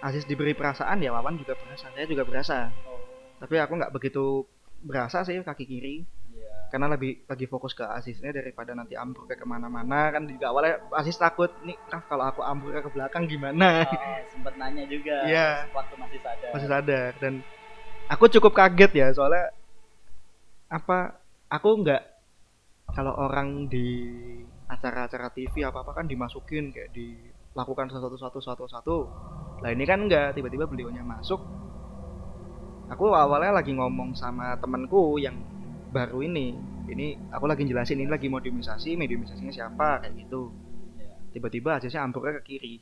Aziz diberi perasaan ya Wawan juga berasa saya juga berasa Oh. tapi aku nggak begitu berasa sih kaki kiri Iya. karena lebih lagi fokus ke Aziznya daripada nanti ambruknya ke mana-mana kan juga awalnya Aziz takut nih Raf kalau aku ambruknya ke belakang gimana Oh, *laughs* sempet nanya juga Iya. waktu masih sadar. masih sadar dan aku cukup kaget ya soalnya apa aku nggak kalau orang di acara-acara TV apa apa kan dimasukin kayak dilakukan satu satu satu satu lah ini kan enggak tiba-tiba beliaunya masuk. Aku awalnya lagi ngomong sama temanku yang baru ini ini aku lagi jelasin ini lagi mediumisasi mediumisasinya siapa? Kayak gitu. Tiba-tiba aja ambruknya ke kiri.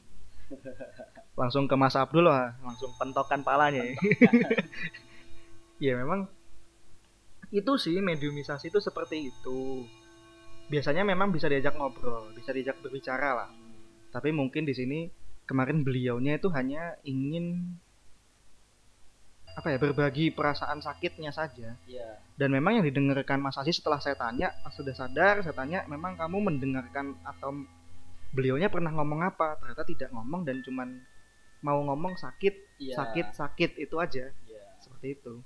*laughs* Langsung ke Mas Abdul lah langsung pentokan palanya. *laughs* Ya memang itu sih mediumisasi itu seperti itu biasanya memang bisa diajak ngobrol bisa diajak berbicara lah tapi mungkin di sini kemarin beliaunya itu hanya ingin apa ya berbagi perasaan sakitnya saja Iya. dan memang yang didengarkan Mas Aziz setelah saya tanya sudah sadar saya tanya memang kamu mendengarkan atau beliaunya pernah ngomong apa ternyata tidak ngomong dan cuman mau ngomong sakit Iya. sakit sakit itu aja Iya. seperti itu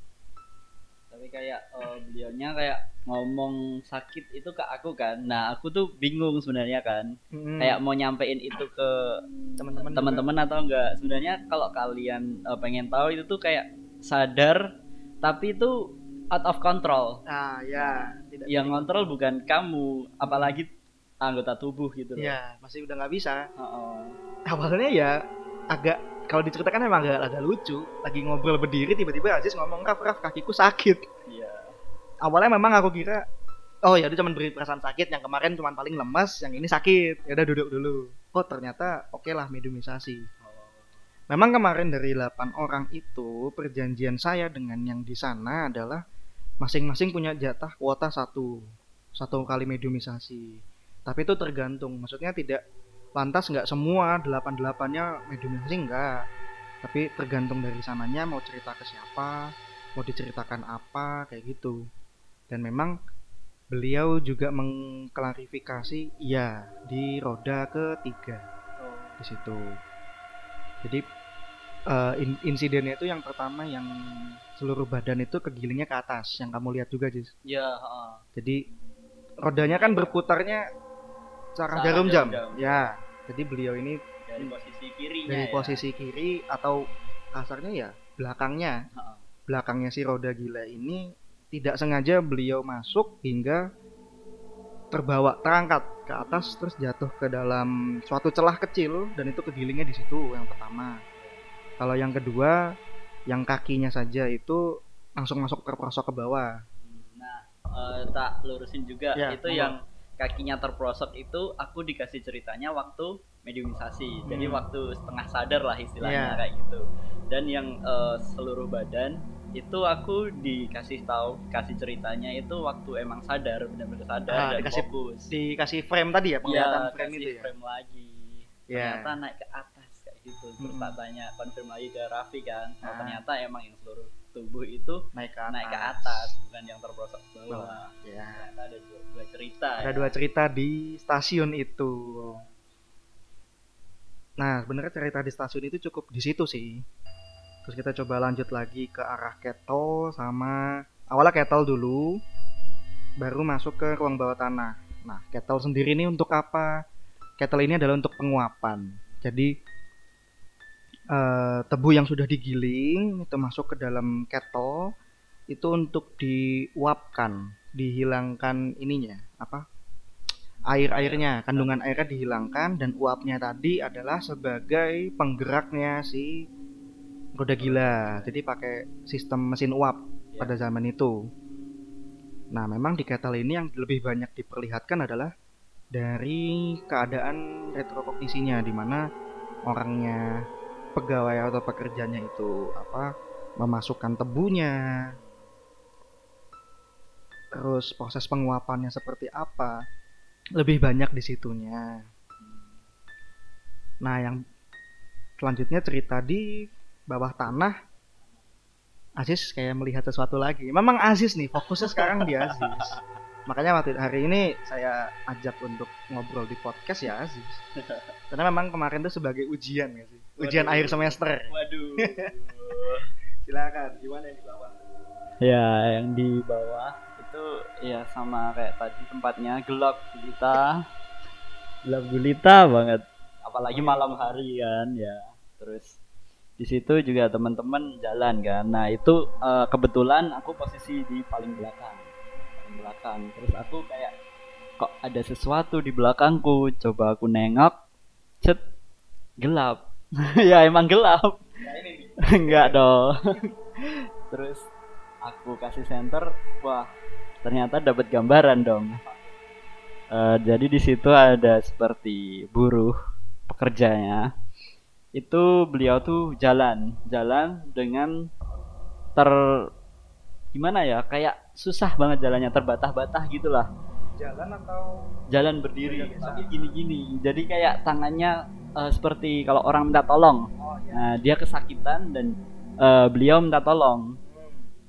Tapi kayak eh, beliaunya kayak ngomong sakit itu ke aku kan. Nah, aku tuh bingung sebenarnya kan. Mm. Kayak mau nyampein itu ke teman-teman teman-teman atau enggak. Sebenarnya kalau kalian eh, pengen tahu itu tuh kayak sadar tapi itu out of control. ah ya tidak Yang kontrol bukan kamu, apalagi anggota tubuh gitu loh. ya masih udah nggak bisa Heeh. awalnya ya agak kalau diceritakan emang agak agak lucu. Lagi ngobrol berdiri tiba-tiba Aziz ngomong Raf Raf kakiku sakit. Iya. awalnya memang aku kira oh ya udah cuma beri perasaan sakit yang kemarin cuma paling lemas yang ini sakit. Ya udah duduk dulu. Oh ternyata oke lah mediumisasi Oh. memang kemarin dari 8 orang itu perjanjian saya dengan yang di sana adalah masing-masing punya jatah kuota satu. Satu kali mediumisasi tapi itu tergantung maksudnya tidak lantas nggak semua delapan delapannya mediumisasi enggak tapi tergantung dari sananya mau cerita ke siapa mau diceritakan apa kayak gitu dan memang beliau juga mengklarifikasi iya di roda ketiga Oh. di situ jadi eh, in- insidennya itu yang pertama yang seluruh badan itu kegilingnya ke atas yang kamu lihat juga Jis Iya, heeh. jadi rodanya kan berputarnya searah Searah jarum jam jam. ya jadi beliau ini dari posisi kirinya dari ya. posisi kiri atau kasarnya ya belakangnya Heeh. belakangnya si roda gila ini tidak sengaja beliau masuk hingga terbawa terangkat ke atas terus jatuh ke dalam suatu celah kecil dan itu kegilingnya di situ yang pertama kalau yang kedua yang kakinya saja itu langsung masuk terperosok ke bawah Nah, eh, tak lurusin juga Ya, itu yang kakinya terprosok itu aku dikasih ceritanya waktu mediumisasi. Jadi Hmm. waktu setengah sadar lah istilahnya Ya. kayak gitu. Dan yang eh, seluruh badan itu aku dikasih tahu kasih ceritanya itu waktu emang sadar benar-benar sadar Ah, dan dikasih fokus. dikasih frame tadi ya penglihatan Iya, frame itu ya frame lagi. ya Ternyata naik ke atas kayak gitu. Terus Hmm. tak tanya konfirm lagi ke Raffi kan. Oh, Ah. ternyata emang yang seluruh tubuh itu naik ke atas, naik ke atas bukan yang terprosok ke bawah. Bawah. ya Ternyata ada dua, dua cerita. ada ya. dua cerita di stasiun itu nah sebenarnya cerita di stasiun itu cukup di situ sih terus kita coba lanjut lagi ke arah kettle sama awalnya kettle dulu baru masuk ke ruang bawah tanah nah kettle sendiri ini untuk apa kettle ini adalah untuk penguapan jadi eh, tebu yang sudah digiling itu masuk ke dalam kettle itu untuk diuapkan dihilangkan ininya apa? Air airnya kandungan airnya dihilangkan dan uapnya tadi adalah sebagai penggeraknya si roda gila. Jadi pakai sistem mesin uap Ya. pada zaman itu. Nah memang di kettle ini yang lebih banyak diperlihatkan adalah dari keadaan retrokognisinya di mana orangnya pegawai atau pekerjanya itu apa memasukkan tebunya. Terus proses penguapannya seperti apa? Lebih banyak di situnya. Nah yang selanjutnya cerita di bawah tanah. Aziz kayak melihat sesuatu lagi. Memang Aziz nih fokusnya sekarang di Aziz. Makanya waktu hari ini saya ajak untuk ngobrol di podcast ya Aziz. Karena memang kemarin tuh sebagai ujian ya sih ujian Waduh. akhir semester Waduh. *laughs* silakan gimana yang di bawah ya, yang di bawah itu ya sama kayak tadi tempatnya gelap gulita. gelap gulita banget. Apalagi malam hari kan ya. Terus di situ juga teman-teman jalan kan. Nah, itu eh, kebetulan aku posisi di paling belakang. Paling belakang. Terus aku kayak kok ada sesuatu di belakangku. Coba aku nengok. Cet gelap. *laughs* ya emang gelap. *laughs* Enggak dong. Terus aku kasih center, wah ternyata dapat gambaran dong. Eh, jadi di situ ada seperti buruh pekerjanya. Itu beliau tuh jalan, jalan dengan ter gimana ya? Kayak susah banget jalannya, terbatah-batah gitulah. jalan atau Jalan berdiri, Iya, tapi gini-gini. Jadi kayak tangannya eh, seperti kalau orang minta tolong. oh ya Nah, dia kesakitan dan eh, beliau minta tolong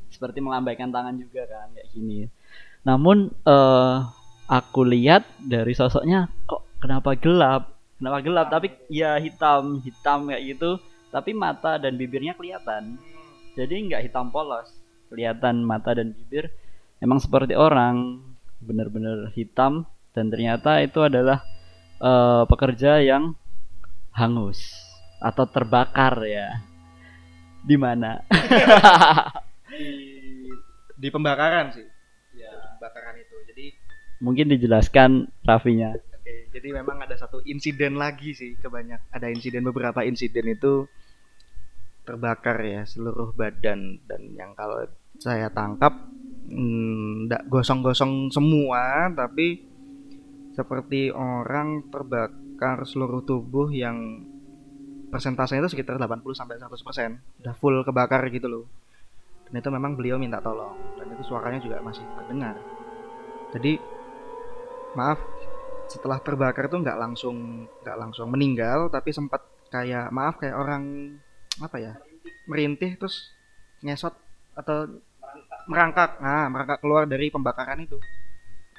seperti melambaikan tangan juga kan kayak gini. Namun eh aku lihat dari sosoknya kok kenapa gelap? Kenapa gelap? Tapi ya hitam, hitam kayak gitu. Tapi mata dan bibirnya kelihatan. Jadi nggak hitam polos. Kelihatan mata dan bibir emang seperti orang, bener-bener hitam dan ternyata itu adalah eh, pekerja yang hangus atau terbakar ya. Di mana? di di pembakaran sih Ya. pembakaran itu jadi Mungkin dijelaskan Raffinya. oke jadi memang ada satu insiden lagi sih kebanyak ada insiden beberapa insiden itu terbakar ya seluruh badan dan yang kalau saya tangkap nggak gosong-gosong semua tapi seperti orang terbakar seluruh tubuh yang persentasenya itu sekitar 80 sampai 100% udah full kebakar gitu loh. Dan itu memang beliau minta tolong. Dan itu suaranya juga masih terdengar. Jadi maaf setelah terbakar itu nggak langsung nggak langsung meninggal tapi sempat kayak maaf kayak orang apa ya merintih terus ngesot atau merangkak. Nah merangkak keluar dari pembakaran itu.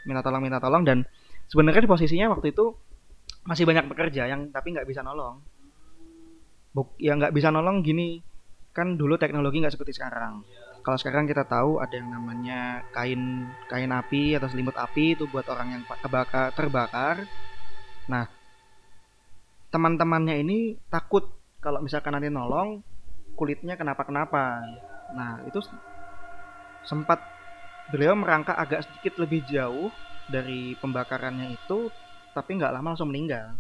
Minta tolong minta tolong dan sebenarnya di posisinya waktu itu masih banyak pekerja yang tapi nggak bisa nolong. Buk, ya nggak bisa nolong gini kan dulu teknologi nggak seperti sekarang. Kalau sekarang kita tahu ada yang namanya kain kain api atau selimut api itu buat orang yang kebakar terbakar. Nah teman-temannya ini takut kalau misalkan nanti nolong kulitnya kenapa-kenapa. Nah itu sempat beliau merangkak agak sedikit lebih jauh dari pembakarannya itu tapi nggak lama langsung meninggal.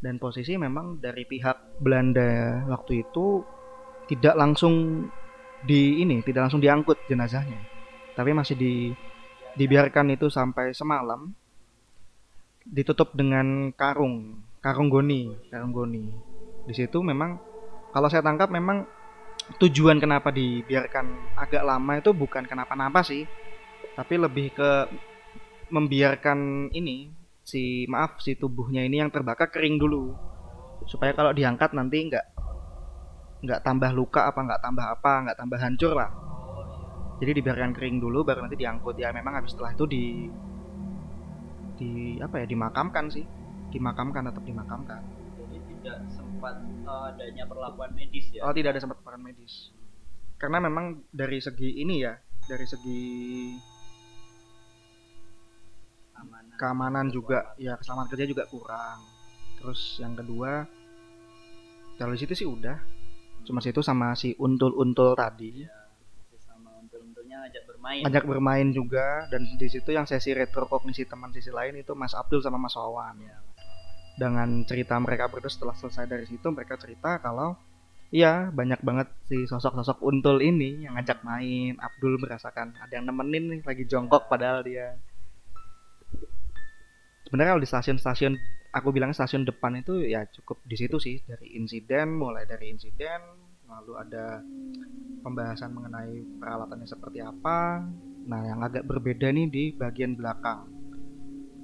Dan posisi memang dari pihak Belanda waktu itu tidak langsung di ini tidak langsung diangkut jenazahnya. Tapi masih di dibiarkan itu sampai semalam ditutup dengan karung karung goni karung goni. Di situ memang kalau saya tangkap memang tujuan kenapa dibiarkan agak lama itu bukan kenapa-napa sih tapi lebih ke membiarkan ini si maaf si tubuhnya ini yang terbakar kering dulu. Supaya kalau diangkat nanti nggak nggak tambah luka apa nggak tambah apa nggak tambah hancur lah. Jadi dibiarkan kering dulu baru nanti diangkut. Ya memang habis setelah itu di di apa ya dimakamkan sih. Dimakamkan tetap dimakamkan. Jadi tidak sempat eh, adanya perlakuan medis ya. oh tidak ada sempat peran medis. Karena memang dari segi ini ya dari segi Keamanan. juga ya keselamatan kerja juga kurang terus yang kedua kalau di situ sih udah cuma situ sama si untul-untul tadi Ya, sama untul-untulnya ngajak bermain. ajak bermain juga dan di situ yang sesi retrokognisi teman sisi lain itu Mas Abdul sama Mas Wawan Ya. dengan cerita mereka berdua setelah selesai dari situ mereka cerita kalau Iya, banyak banget si sosok-sosok untul ini yang ngajak main. Abdul merasakan ada yang nemenin nih lagi jongkok padahal dia. Sebenarnya kalau di stasiun-stasiun aku bilang stasiun depan itu ya cukup di situ sih. Dari insiden mulai dari insiden lalu ada pembahasan mengenai peralatannya seperti apa. Nah yang agak berbeda nih di bagian belakang.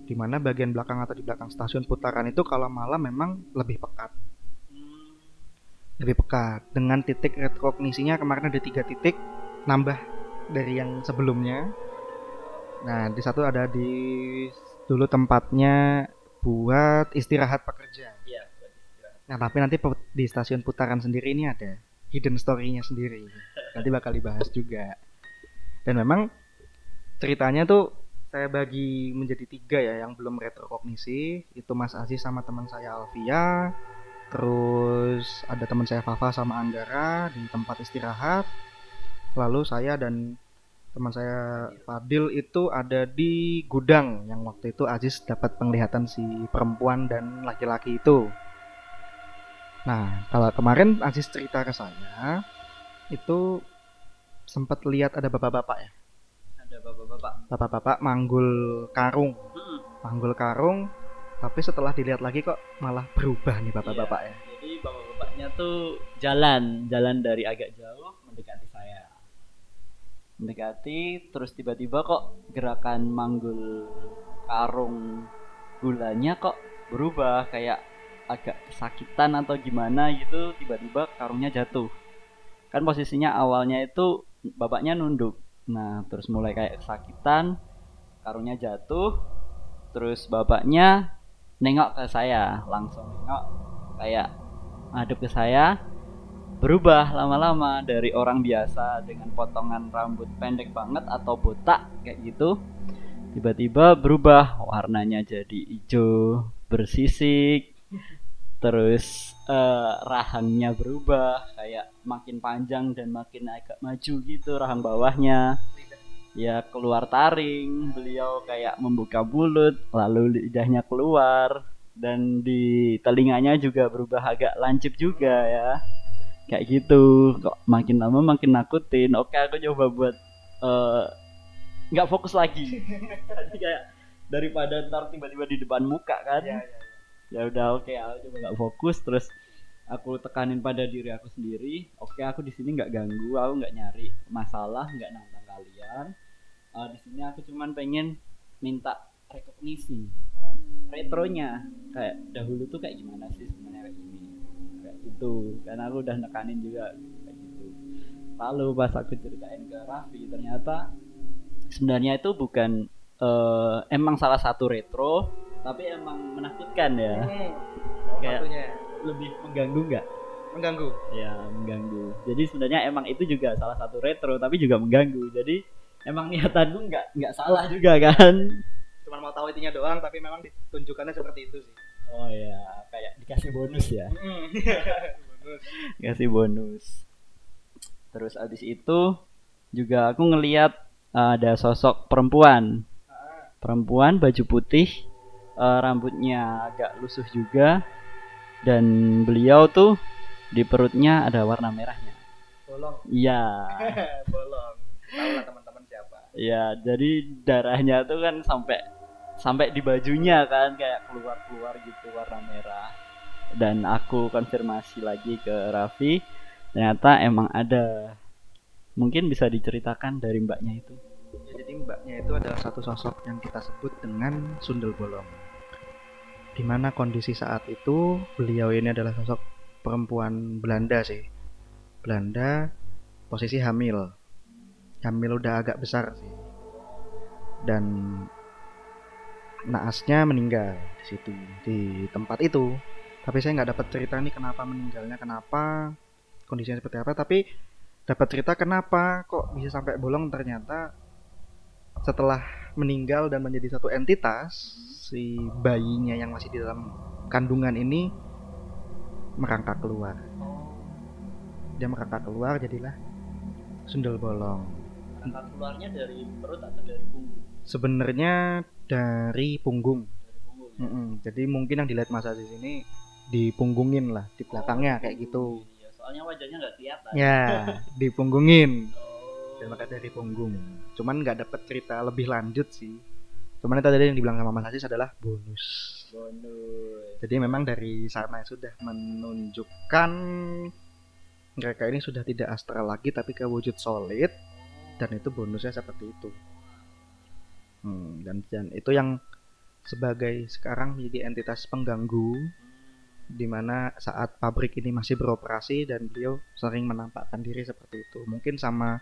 Di mana bagian belakang atau di belakang stasiun putaran itu kalau malam memang lebih pekat. Lebih pekat. Dengan titik retrognisinya kemarin ada tiga titik nambah dari yang sebelumnya. Nah di satu ada di dulu tempatnya buat istirahat pekerja. Iya, Nah, tapi nanti di stasiun putaran sendiri ini ada hidden story-nya sendiri. Nanti bakal dibahas juga. Dan memang ceritanya tuh saya bagi menjadi tiga ya yang belum retrokognisi itu Mas Aziz sama teman saya Alvia terus ada teman saya Fafa sama Anggara di tempat istirahat lalu saya dan teman saya Fadil itu ada di gudang yang waktu itu Aziz dapat penglihatan si perempuan dan laki-laki itu. Nah, kalau kemarin Aziz cerita ke saya itu sempat lihat ada bapak-bapak ya. Ada bapak-bapak. Bapak-bapak manggul karung. Hmm. Manggul karung tapi setelah dilihat lagi kok malah berubah nih bapak-bapak Iya, ya. Jadi bapak-bapaknya tuh jalan, jalan dari agak jauh mendekati. Mendekati terus tiba-tiba kok gerakan manggul karung gulanya kok berubah kayak agak kesakitan atau gimana gitu tiba-tiba karungnya jatuh. Kan posisinya awalnya itu bapaknya nunduk. Nah, terus mulai kayak kesakitan, karungnya jatuh, terus bapaknya nengok ke saya, langsung nengok kayak ngadep ke saya, berubah lama-lama dari orang biasa dengan potongan rambut pendek banget atau botak kayak gitu tiba-tiba berubah warnanya jadi hijau bersisik terus eh, rahangnya berubah kayak makin panjang dan makin agak maju gitu rahang bawahnya. Ya keluar taring beliau kayak membuka mulut lalu lidahnya keluar dan di telinganya juga berubah agak lancip juga ya kayak gitu. Kok makin lama makin nakutin. Oke aku coba buat eh, nggak fokus lagi. *laughs* Jadi kayak daripada ntar tiba-tiba di depan muka kan. Ya udah oke aku coba nggak fokus. Terus aku tekanin pada diri aku sendiri. Oke aku di sini nggak ganggu aku nggak nyari masalah nggak nantang kalian. Eh, di sini aku cuman pengen minta rekognisi. Retronya. Kayak dahulu tuh kayak gimana sih sebenarnya gitu. Karena aku udah nekanin juga kayak gitu. Lalu pas aku ceritain ke Raffi ternyata sebenarnya itu bukan eh, emang salah satu retro tapi emang menakutkan ya. Kayak- Satunya. lebih mengganggu nggak? Mengganggu. ya mengganggu. Jadi sebenarnya emang itu juga salah satu retro tapi juga mengganggu. Jadi emang niatanku nggak nggak salah juga kan. Cuma mau tahu intinya doang tapi memang ditunjukkannya seperti itu sih. oh ya kayak dikasih bonus ya Bagus. *laughs* kasih bonus terus abis itu juga aku ngeliat uh, ada sosok perempuan perempuan baju putih uh, rambutnya agak lusuh juga dan beliau tuh di perutnya ada warna merahnya Bolong. iya *laughs* Bolong. Tahu lah teman-teman siapa. ya jadi darahnya tuh kan sampai sampai di bajunya kan kayak keluar keluar gitu warna merah dan aku konfirmasi lagi ke Raffi ternyata emang ada mungkin bisa diceritakan dari mbaknya itu Ya, jadi mbaknya itu adalah satu sosok yang kita sebut dengan sundel bolong. Di mana kondisi saat itu beliau ini adalah sosok perempuan Belanda sih. Belanda posisi hamil. Hamil udah agak besar sih. Dan naasnya meninggal di situ di tempat itu. Tapi saya nggak dapat cerita nih kenapa meninggalnya, kenapa kondisinya seperti apa. Tapi dapat cerita kenapa kok bisa sampai bolong ternyata setelah meninggal dan menjadi satu entitas si bayinya yang masih di dalam kandungan ini merangkak keluar dia merangkak keluar jadilah sundel bolong Angkat keluarnya dari perut atau dari punggung sebenarnya dari punggung. Dari punggung ya? Mm-mm. jadi mungkin yang dilihat Mas Aziz ini dipunggungin lah di belakangnya kayak gitu. Iya, soalnya wajahnya nggak kelihatan. Ya *laughs* dipunggungin. Oh, dan maka dari punggung. Cuman nggak dapat cerita lebih lanjut sih. Cuman itu tadi yang dibilang sama Mas Aziz adalah bonus. Bonus. Jadi memang dari sana sudah menunjukkan mereka ini sudah tidak astral lagi tapi ke wujud solid. Dan itu bonusnya seperti itu. Hmm, dan dan itu yang sebagai sekarang menjadi entitas pengganggu di mana saat pabrik ini masih beroperasi dan beliau sering menampakkan diri seperti itu. Mungkin sama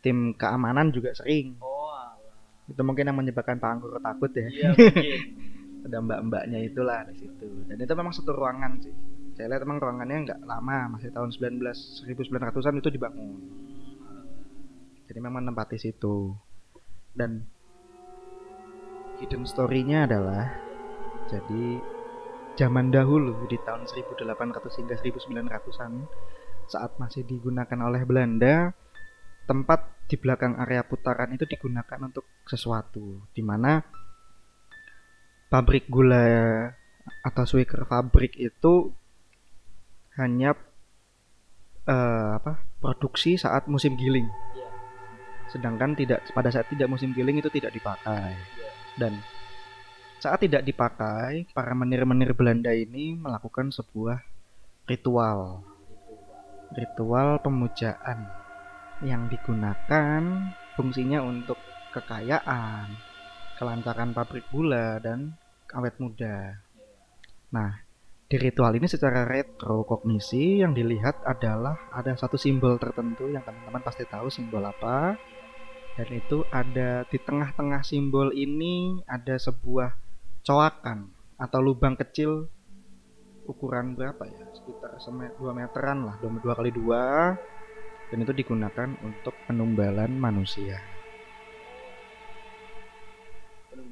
tim keamanan juga sering. oh alah. Itu mungkin yang menyebabkan Pak Anggur takut ya. iya *laughs* mungkin ada mbak-mbaknya itulah di situ dan itu memang satu ruangan sih saya lihat memang ruangannya nggak lama masih tahun 19 1900-an itu dibangun jadi memang menempati situ dan hidden story-nya adalah jadi zaman dahulu di tahun 1800 hingga 1900-an saat masih digunakan oleh Belanda tempat di belakang area putaran itu digunakan untuk sesuatu di mana pabrik gula atau sweaker pabrik itu hanya eh, apa produksi saat musim giling Iya. sedangkan tidak pada saat tidak musim giling itu tidak dipakai Iya. Dan saat tidak dipakai para menir-menir Belanda ini melakukan sebuah ritual ritual pemujaan yang digunakan fungsinya untuk kekayaan kelancaran pabrik gula dan awet muda. Nah, di ritual ini secara retro kognisi yang dilihat adalah ada satu simbol tertentu yang teman-teman pasti tahu simbol apa. Dan itu ada di tengah-tengah simbol ini ada sebuah coakan atau lubang kecil ukuran berapa ya? Sekitar 2 meteran lah, 2 kali 2 dan itu digunakan untuk penumbalan manusia.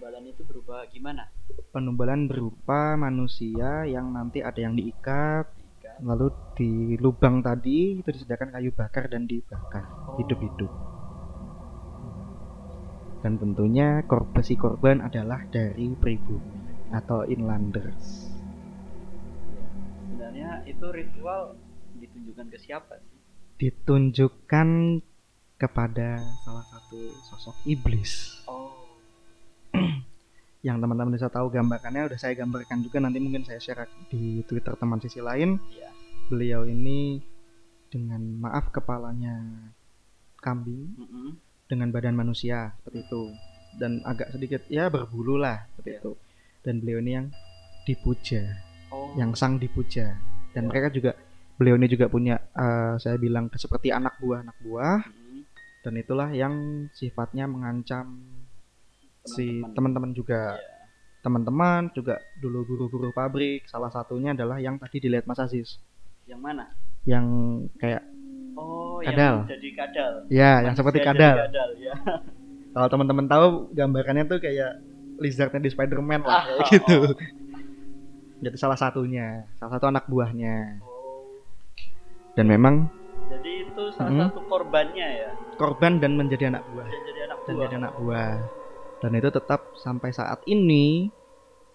penumbalan itu berubah gimana penumbalan berupa manusia yang nanti ada yang diikat lalu di lubang tadi itu disediakan kayu bakar dan dibakar hidup-hidup dan tentunya korban si korban adalah dari pribumi atau inlanders. Sebenarnya itu ritual ditunjukkan ke siapa sih? Ditunjukkan kepada salah satu sosok iblis. Oh. *clears throat* Yang teman-teman bisa tahu gambarkannya udah saya gambarkan juga nanti mungkin saya share di Twitter teman sisi lain. Iya. Beliau ini dengan maaf kepalanya kambing. Mm-mm. Dengan badan manusia seperti itu dan agak sedikit ya berbulu lah seperti Iya. itu dan beliau ini yang dipuja oh yang sang dipuja dan Iya. mereka juga beliau ini juga punya eh, saya bilang seperti anak buah anak buah Mm-mm. dan itulah yang sifatnya mengancam si Teman-teman. teman-teman juga Iya. teman-teman juga dulu guru-guru pabrik salah satunya adalah yang tadi dilihat Mas Aziz yang mana yang kayak oh Kadal. yang jadi kadal. Ya yang Manusia seperti jadi kadal. kadal ya. *laughs* Kalau teman-teman tahu gambarannya tuh kayak lizardnya di Spider-Man lah Ah, kayak oh, gitu. Oh. jadi salah satunya salah satu anak buahnya. Oh, dan memang jadi itu salah Mm-mm. satu korbannya ya? Korban dan menjadi anak buah. Dan jadi anak dan buah. jadi anak buah. Dan itu tetap sampai saat ini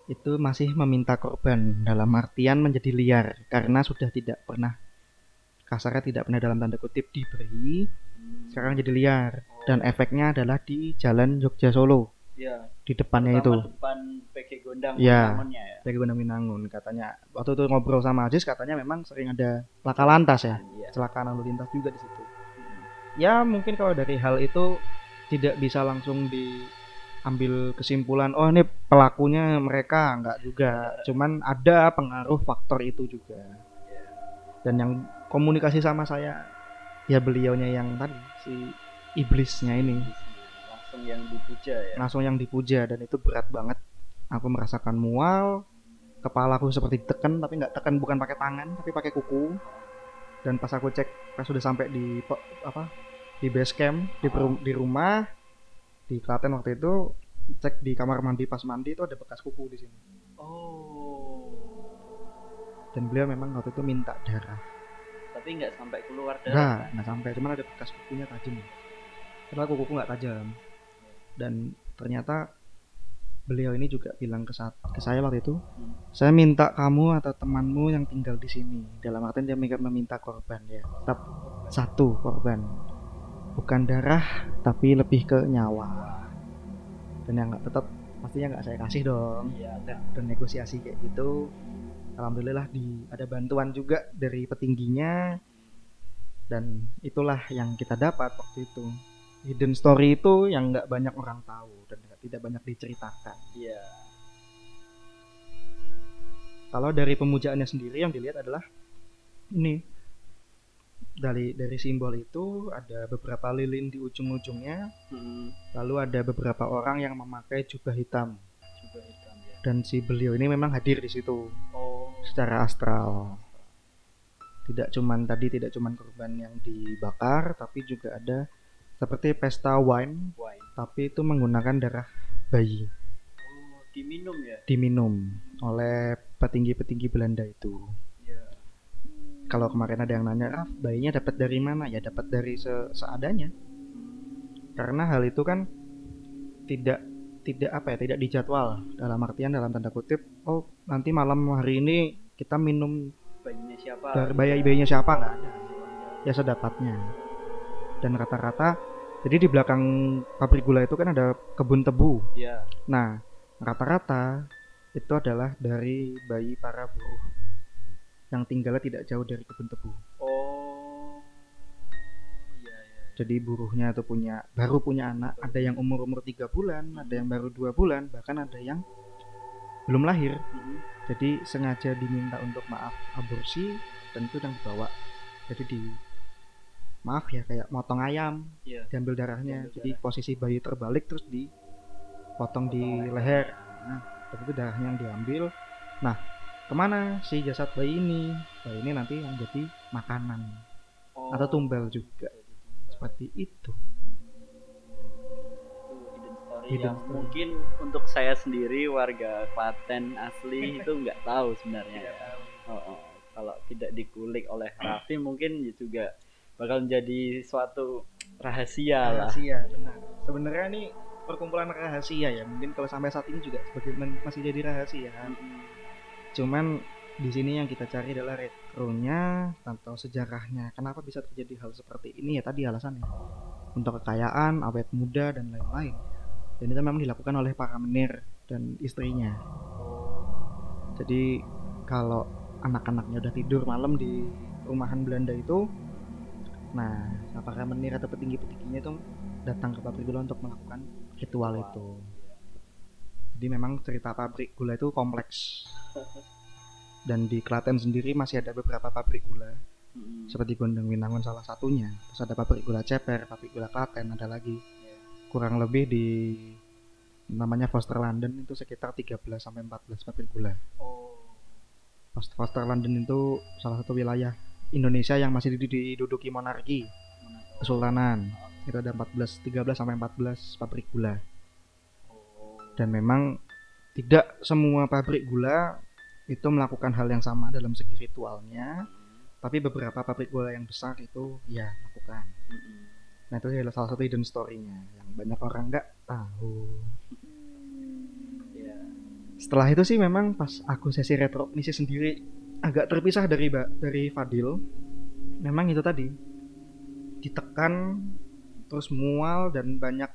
itu masih meminta korban. Dalam artian menjadi liar karena sudah tidak pernah kasarnya tidak pernah dalam tanda kutip diberi Hmm. sekarang jadi liar. Dan efeknya adalah di jalan Jogja Solo. Ya di depannya itu. depan PG Gondang Iya. Winangunnya ya. Dari Gunung Winangun katanya. Waktu itu ngobrol sama Aziz katanya memang sering ada laka lantas ya. Iya. kecelakaan lalu lintas juga di situ. Ya mungkin kalau dari hal itu tidak bisa langsung diambil kesimpulan oh ini pelakunya mereka. Nggak juga. Cuman ada pengaruh faktor itu juga. Dan yang komunikasi sama saya. Ya beliaunya yang tadi si iblisnya ini. Langsung yang dipuja ya? Langsung yang dipuja dan itu berat banget. Aku merasakan mual kepalaku seperti ditekan tapi nggak tekan bukan pakai tangan tapi pakai kuku. Dan pas aku cek pas sudah sampai di apa di base camp di, perum- di rumah di Klaten waktu itu cek di kamar mandi pas mandi itu ada bekas kuku di sini. Oh. Dan beliau memang waktu itu minta darah tapi nggak sampai keluar darah nggak sampai. Cuman ada bekas kukunya tajam. Padahal kukuku nggak tajam. Dan ternyata beliau ini juga bilang ke, saat, ke saya waktu itu Hmm. saya minta kamu atau temanmu yang tinggal di sini. Dalam artian dia minta- meminta korban ya. Tetap satu korban. Bukan darah tapi lebih ke nyawa. Dan yang nggak tetap pastinya nggak saya kasih dong. Iya. dan, dan negosiasi kayak gitu alhamdulillah di ada bantuan juga dari petingginya dan itulah yang kita dapat waktu itu hidden story itu yang nggak banyak orang tahu dan tidak banyak diceritakan Iya. kalau dari pemujaannya sendiri yang dilihat adalah ini dari dari simbol itu ada beberapa lilin di ujung-ujungnya Mm-mm. lalu ada beberapa orang yang memakai jubah hitam Coba hitam ya. dan si beliau ini memang hadir di situ Oh. Secara astral tidak cuman tadi tidak cuman korban yang dibakar tapi juga ada seperti pesta wine Wine. tapi itu menggunakan darah bayi Oh, diminum ya. diminum oleh petinggi-petinggi Belanda itu Iya. kalau kemarin ada yang nanya ah bayinya dapat dari mana ya dapat dari se- seadanya karena hal itu kan tidak tidak apa ya tidak dijadwal dalam artian dalam tanda kutip oh nanti malam hari ini kita minum Bayinya siapa? dari bayi bayinya siapa nggak ada ya sedapatnya dan rata-rata jadi di belakang pabrik gula itu kan ada kebun tebu Iya. nah rata-rata itu adalah dari bayi para buruh yang tinggalnya tidak jauh dari kebun tebu Oh. Jadi buruhnya itu punya baru punya anak ada yang umur umur tiga bulan ada yang baru dua bulan bahkan ada yang belum lahir. Mm-mm. jadi sengaja diminta untuk maaf aborsi dan itu yang dibawa. Jadi di maaf ya kayak motong ayam Iya. diambil darahnya. Diambil jadi posisi bayi terbalik terus dipotong di Potong leher. Nah dan itu darahnya yang diambil. Nah ke mana si jasad bayi ini? Bayi ini nanti yang jadi makanan. Oh. atau tumbal juga. Seperti itu yang mungkin untuk saya sendiri warga Klaten asli *laughs* itu nggak tahu sebenarnya. ya. Oh, oh. Kalau tidak dikulik oleh Raffi mungkin juga bakal menjadi suatu rahasia lah. rahasia benar sebenarnya ini perkumpulan rahasia ya mungkin kalau sampai saat ini juga sebagai masih jadi rahasia Mm-mm. cuman di sini yang kita cari adalah retronya atau sejarahnya. Kenapa bisa terjadi hal seperti ini? Ya tadi alasannya. Untuk kekayaan awet muda dan lain-lain. Dan itu memang dilakukan oleh para menir dan istrinya. Jadi kalau anak-anaknya udah tidur malam di rumahan Belanda itu nah para menir atau petinggi-petingginya itu datang ke pabrik gula untuk melakukan ritual itu? Jadi memang cerita pabrik gula itu kompleks dan di Klaten sendiri masih ada beberapa pabrik gula. Mm-mm. seperti Gondang Winangun salah satunya. Terus ada pabrik gula Ceper pabrik gula Klaten ada lagi. Kurang lebih di namanya Foster London itu sekitar 13 sampai 14 pabrik gula. Oh. Foster, London itu salah satu wilayah Indonesia yang masih did- diduduki monarki. Kesultanan. Itu ada 14 13 sampai 14 pabrik gula. Oh. dan memang tidak semua pabrik gula itu melakukan hal yang sama dalam segi ritualnya tapi beberapa pabrik gula yang besar itu ya melakukan Mm-mm. nah itu adalah salah satu hidden story-nya yang banyak orang nggak tahu. Iya. setelah itu sih memang pas aku sesi retrognisi sendiri agak terpisah dari Ba- dari Fadil. Memang itu tadi ditekan terus mual dan banyak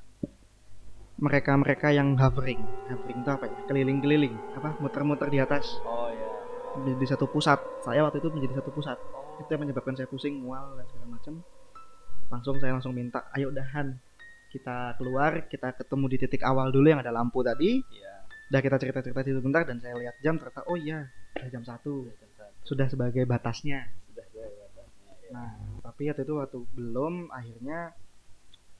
mereka-mereka yang hovering. Hovering itu apa ya? Keliling-keliling apa? Muter-muter di atas. Oh ya. di, di satu pusat. Saya waktu itu menjadi satu pusat. Itu yang menyebabkan saya pusing mual dan segala macam. Langsung saya langsung minta ayo dahan kita keluar kita ketemu di titik awal dulu yang ada lampu tadi. Iya. udah kita cerita-cerita situ bentar dan saya lihat jam ternyata oh iya udah jam satu. Sudah sebagai batasnya. Sudah saya batasnya. Ya. nah tapi waktu itu waktu belum akhirnya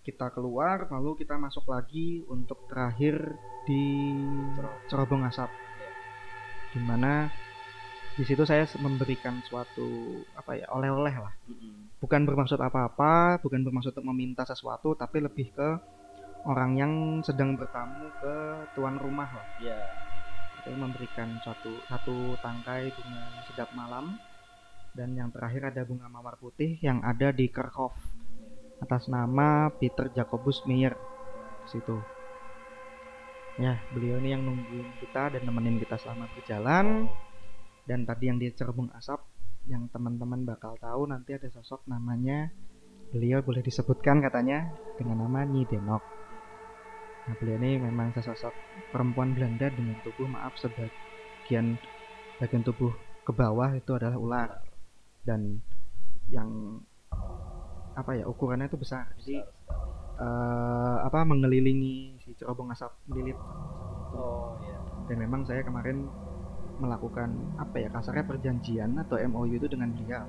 kita keluar lalu kita masuk lagi untuk terakhir di cerobong. Asap. Di mana di situ saya memberikan suatu apa ya oleh-oleh lah. Mm-mm. bukan bermaksud apa-apa bukan bermaksud untuk meminta sesuatu tapi lebih ke orang yang sedang bertamu ke tuan rumah lah. Iya. saya memberikan suatu satu tangkai bunga sedap malam. Dan yang terakhir ada bunga mawar putih yang ada di Kerkhoff atas nama Peter Jacobus Meyer. Di situ. Ya beliau ini yang nungguin kita dan nemenin kita selama berjalan dan tadi yang di cerbung asap yang teman-teman bakal tahu nanti ada sosok namanya beliau boleh disebutkan katanya dengan nama Nyi Denok. Nah, beliau ini memang sesosok perempuan Belanda dengan tubuh maaf sebagian bagian tubuh ke bawah itu adalah ular. Dan yang apa ya ukurannya itu besar. Jadi uh, apa mengelilingi si cerobong asap lilit oh iya. Dan memang saya kemarin melakukan apa ya kasarnya perjanjian atau MOU itu dengan beliau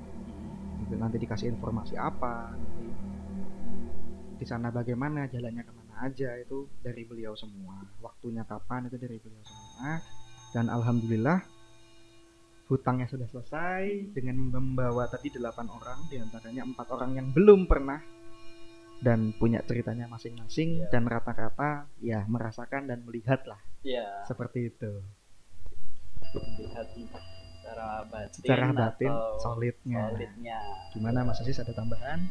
gitu, nanti dikasih informasi apa nanti di sana bagaimana jalannya ke mana aja itu dari beliau semua. Waktunya kapan itu dari beliau semua. Dan alhamdulillah hutangnya sudah selesai dengan membawa tadi delapan orang di antaranya empat orang yang belum pernah dan punya ceritanya masing-masing yeah. dan rata-rata ya merasakan dan melihat lah. Yeah. seperti itu secara batin secara batin solidnya. solidnya. Gimana Mas Asis ada tambahan?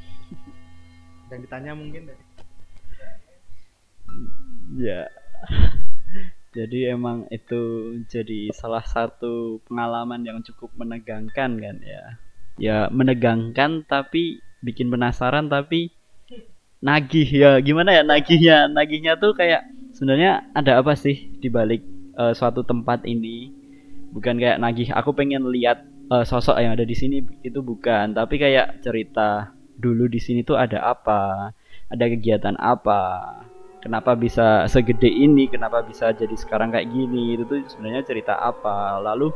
Dan ditanya mungkin? Dari ya. Jadi emang itu jadi salah satu pengalaman yang cukup menegangkan kan ya. Ya menegangkan tapi bikin penasaran tapi nagih ya. Gimana ya nagihnya? Nagihnya tuh kayak sebenarnya ada apa sih di balik uh, suatu tempat ini bukan kayak nagih aku pengen lihat uh, sosok yang ada di sini itu bukan. Tapi kayak cerita dulu di sini tuh ada apa ada kegiatan apa kenapa bisa segede ini kenapa bisa jadi sekarang kayak gini itu tuh sebenarnya cerita apa. Lalu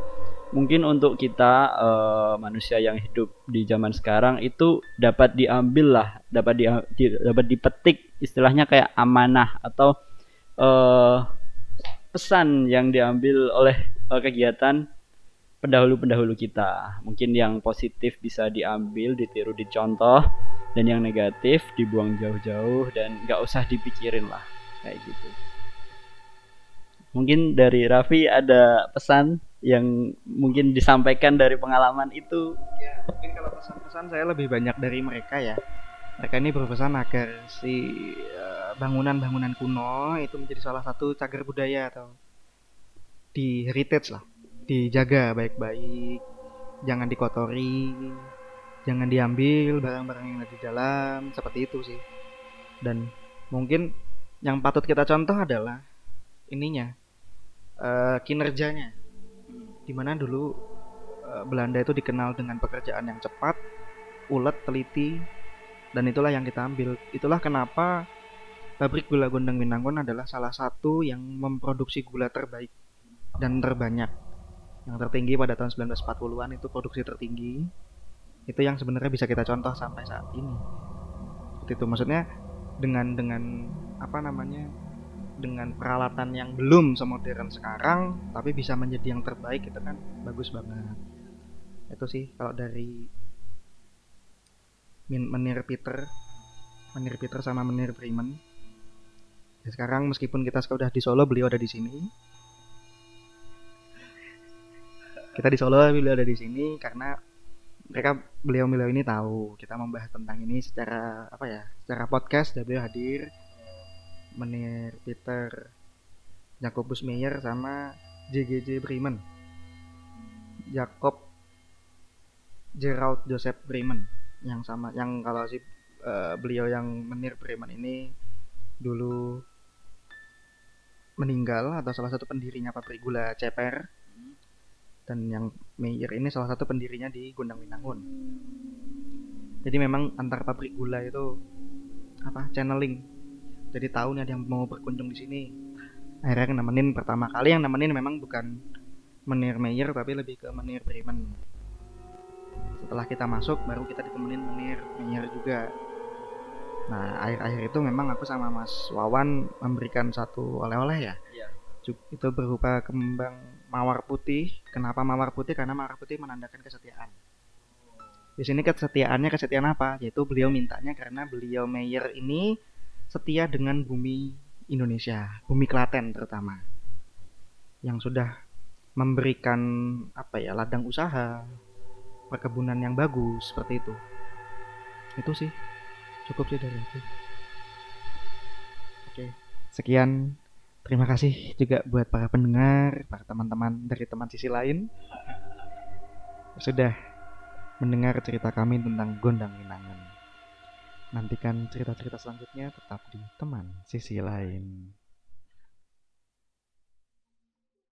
mungkin untuk kita uh, manusia yang hidup di zaman sekarang itu dapat diambil lah dapat di, di dapat dipetik istilahnya kayak amanah atau uh, pesan yang diambil oleh uh, kegiatan pendahulu-pendahulu kita. Mungkin yang positif bisa diambil ditiru dicontoh dan yang negatif dibuang jauh-jauh dan nggak usah dipikirin lah kayak gitu. Mungkin dari Raffi ada pesan yang mungkin disampaikan dari pengalaman itu? Ya mungkin kalau pesan-pesan saya lebih banyak dari mereka ya. Mereka ini berpesan agar si eh, bangunan-bangunan kuno itu menjadi salah satu cagar budaya atau di heritage lah. Dijaga baik-baik. Jangan dikotori. Jangan diambil barang-barang yang ada di dalam. Seperti itu sih. Dan mungkin yang patut kita contoh adalah ininya uh, kinerjanya. Di mana dulu uh, Belanda itu dikenal dengan pekerjaan yang cepat ulet teliti dan itulah yang kita ambil. Itulah kenapa pabrik gula Gondang Winangun adalah salah satu yang memproduksi gula terbaik dan terbanyak. Yang tertinggi pada tahun 1940-an itu produksi tertinggi. Itu yang sebenarnya bisa kita contoh sampai saat ini. Seperti itu. Maksudnya dengan dengan apa namanya dengan peralatan yang belum semodern sekarang tapi bisa menjadi yang terbaik itu kan bagus banget. Itu sih kalau dari Menir Peter. Menir Peter sama Menir Bremen ya, sekarang meskipun kita sudah di Solo beliau ada di sini kita di Solo beliau ada di sini karena mereka beliau beliau ini tahu kita membahas tentang ini secara apa ya secara podcast. Dan beliau hadir menir Peter Jacobus Meyer sama JGJ Bremen. Jacob Gerald Joseph Bremen yang sama yang kalau si uh, beliau yang menir Bremen ini dulu meninggal atau salah satu pendirinya pabrik gula Ceper dan yang Meyer ini salah satu pendirinya di Gondang Winangun jadi memang antar pabrik gula itu apa channeling. Jadi tahu nih ada yang mau berkunjung di sini. Akhirnya nemenin pertama kali yang nemenin memang bukan Menir Meyer tapi lebih ke Menir Bremen. Setelah kita masuk baru kita ditemenin Menir Meyer juga. Nah akhir-akhir itu memang aku sama Mas Wawan memberikan satu oleh-oleh ya, ya. itu berupa kembang mawar putih. Kenapa mawar putih? Karena mawar putih menandakan kesetiaan. Di sini kesetiaannya kesetiaan apa? Yaitu beliau mintanya karena beliau mayor ini setia dengan bumi Indonesia, bumi Klaten terutama. Yang sudah memberikan apa ya, ladang usaha, perkebunan yang bagus seperti itu. Itu sih. Cukup sih dari itu. Oke, sekian Terima kasih juga buat para pendengar, para teman-teman dari teman sisi lain sudah mendengar cerita kami tentang Gondang Minangan. Nantikan cerita-cerita selanjutnya tetap di teman sisi lain.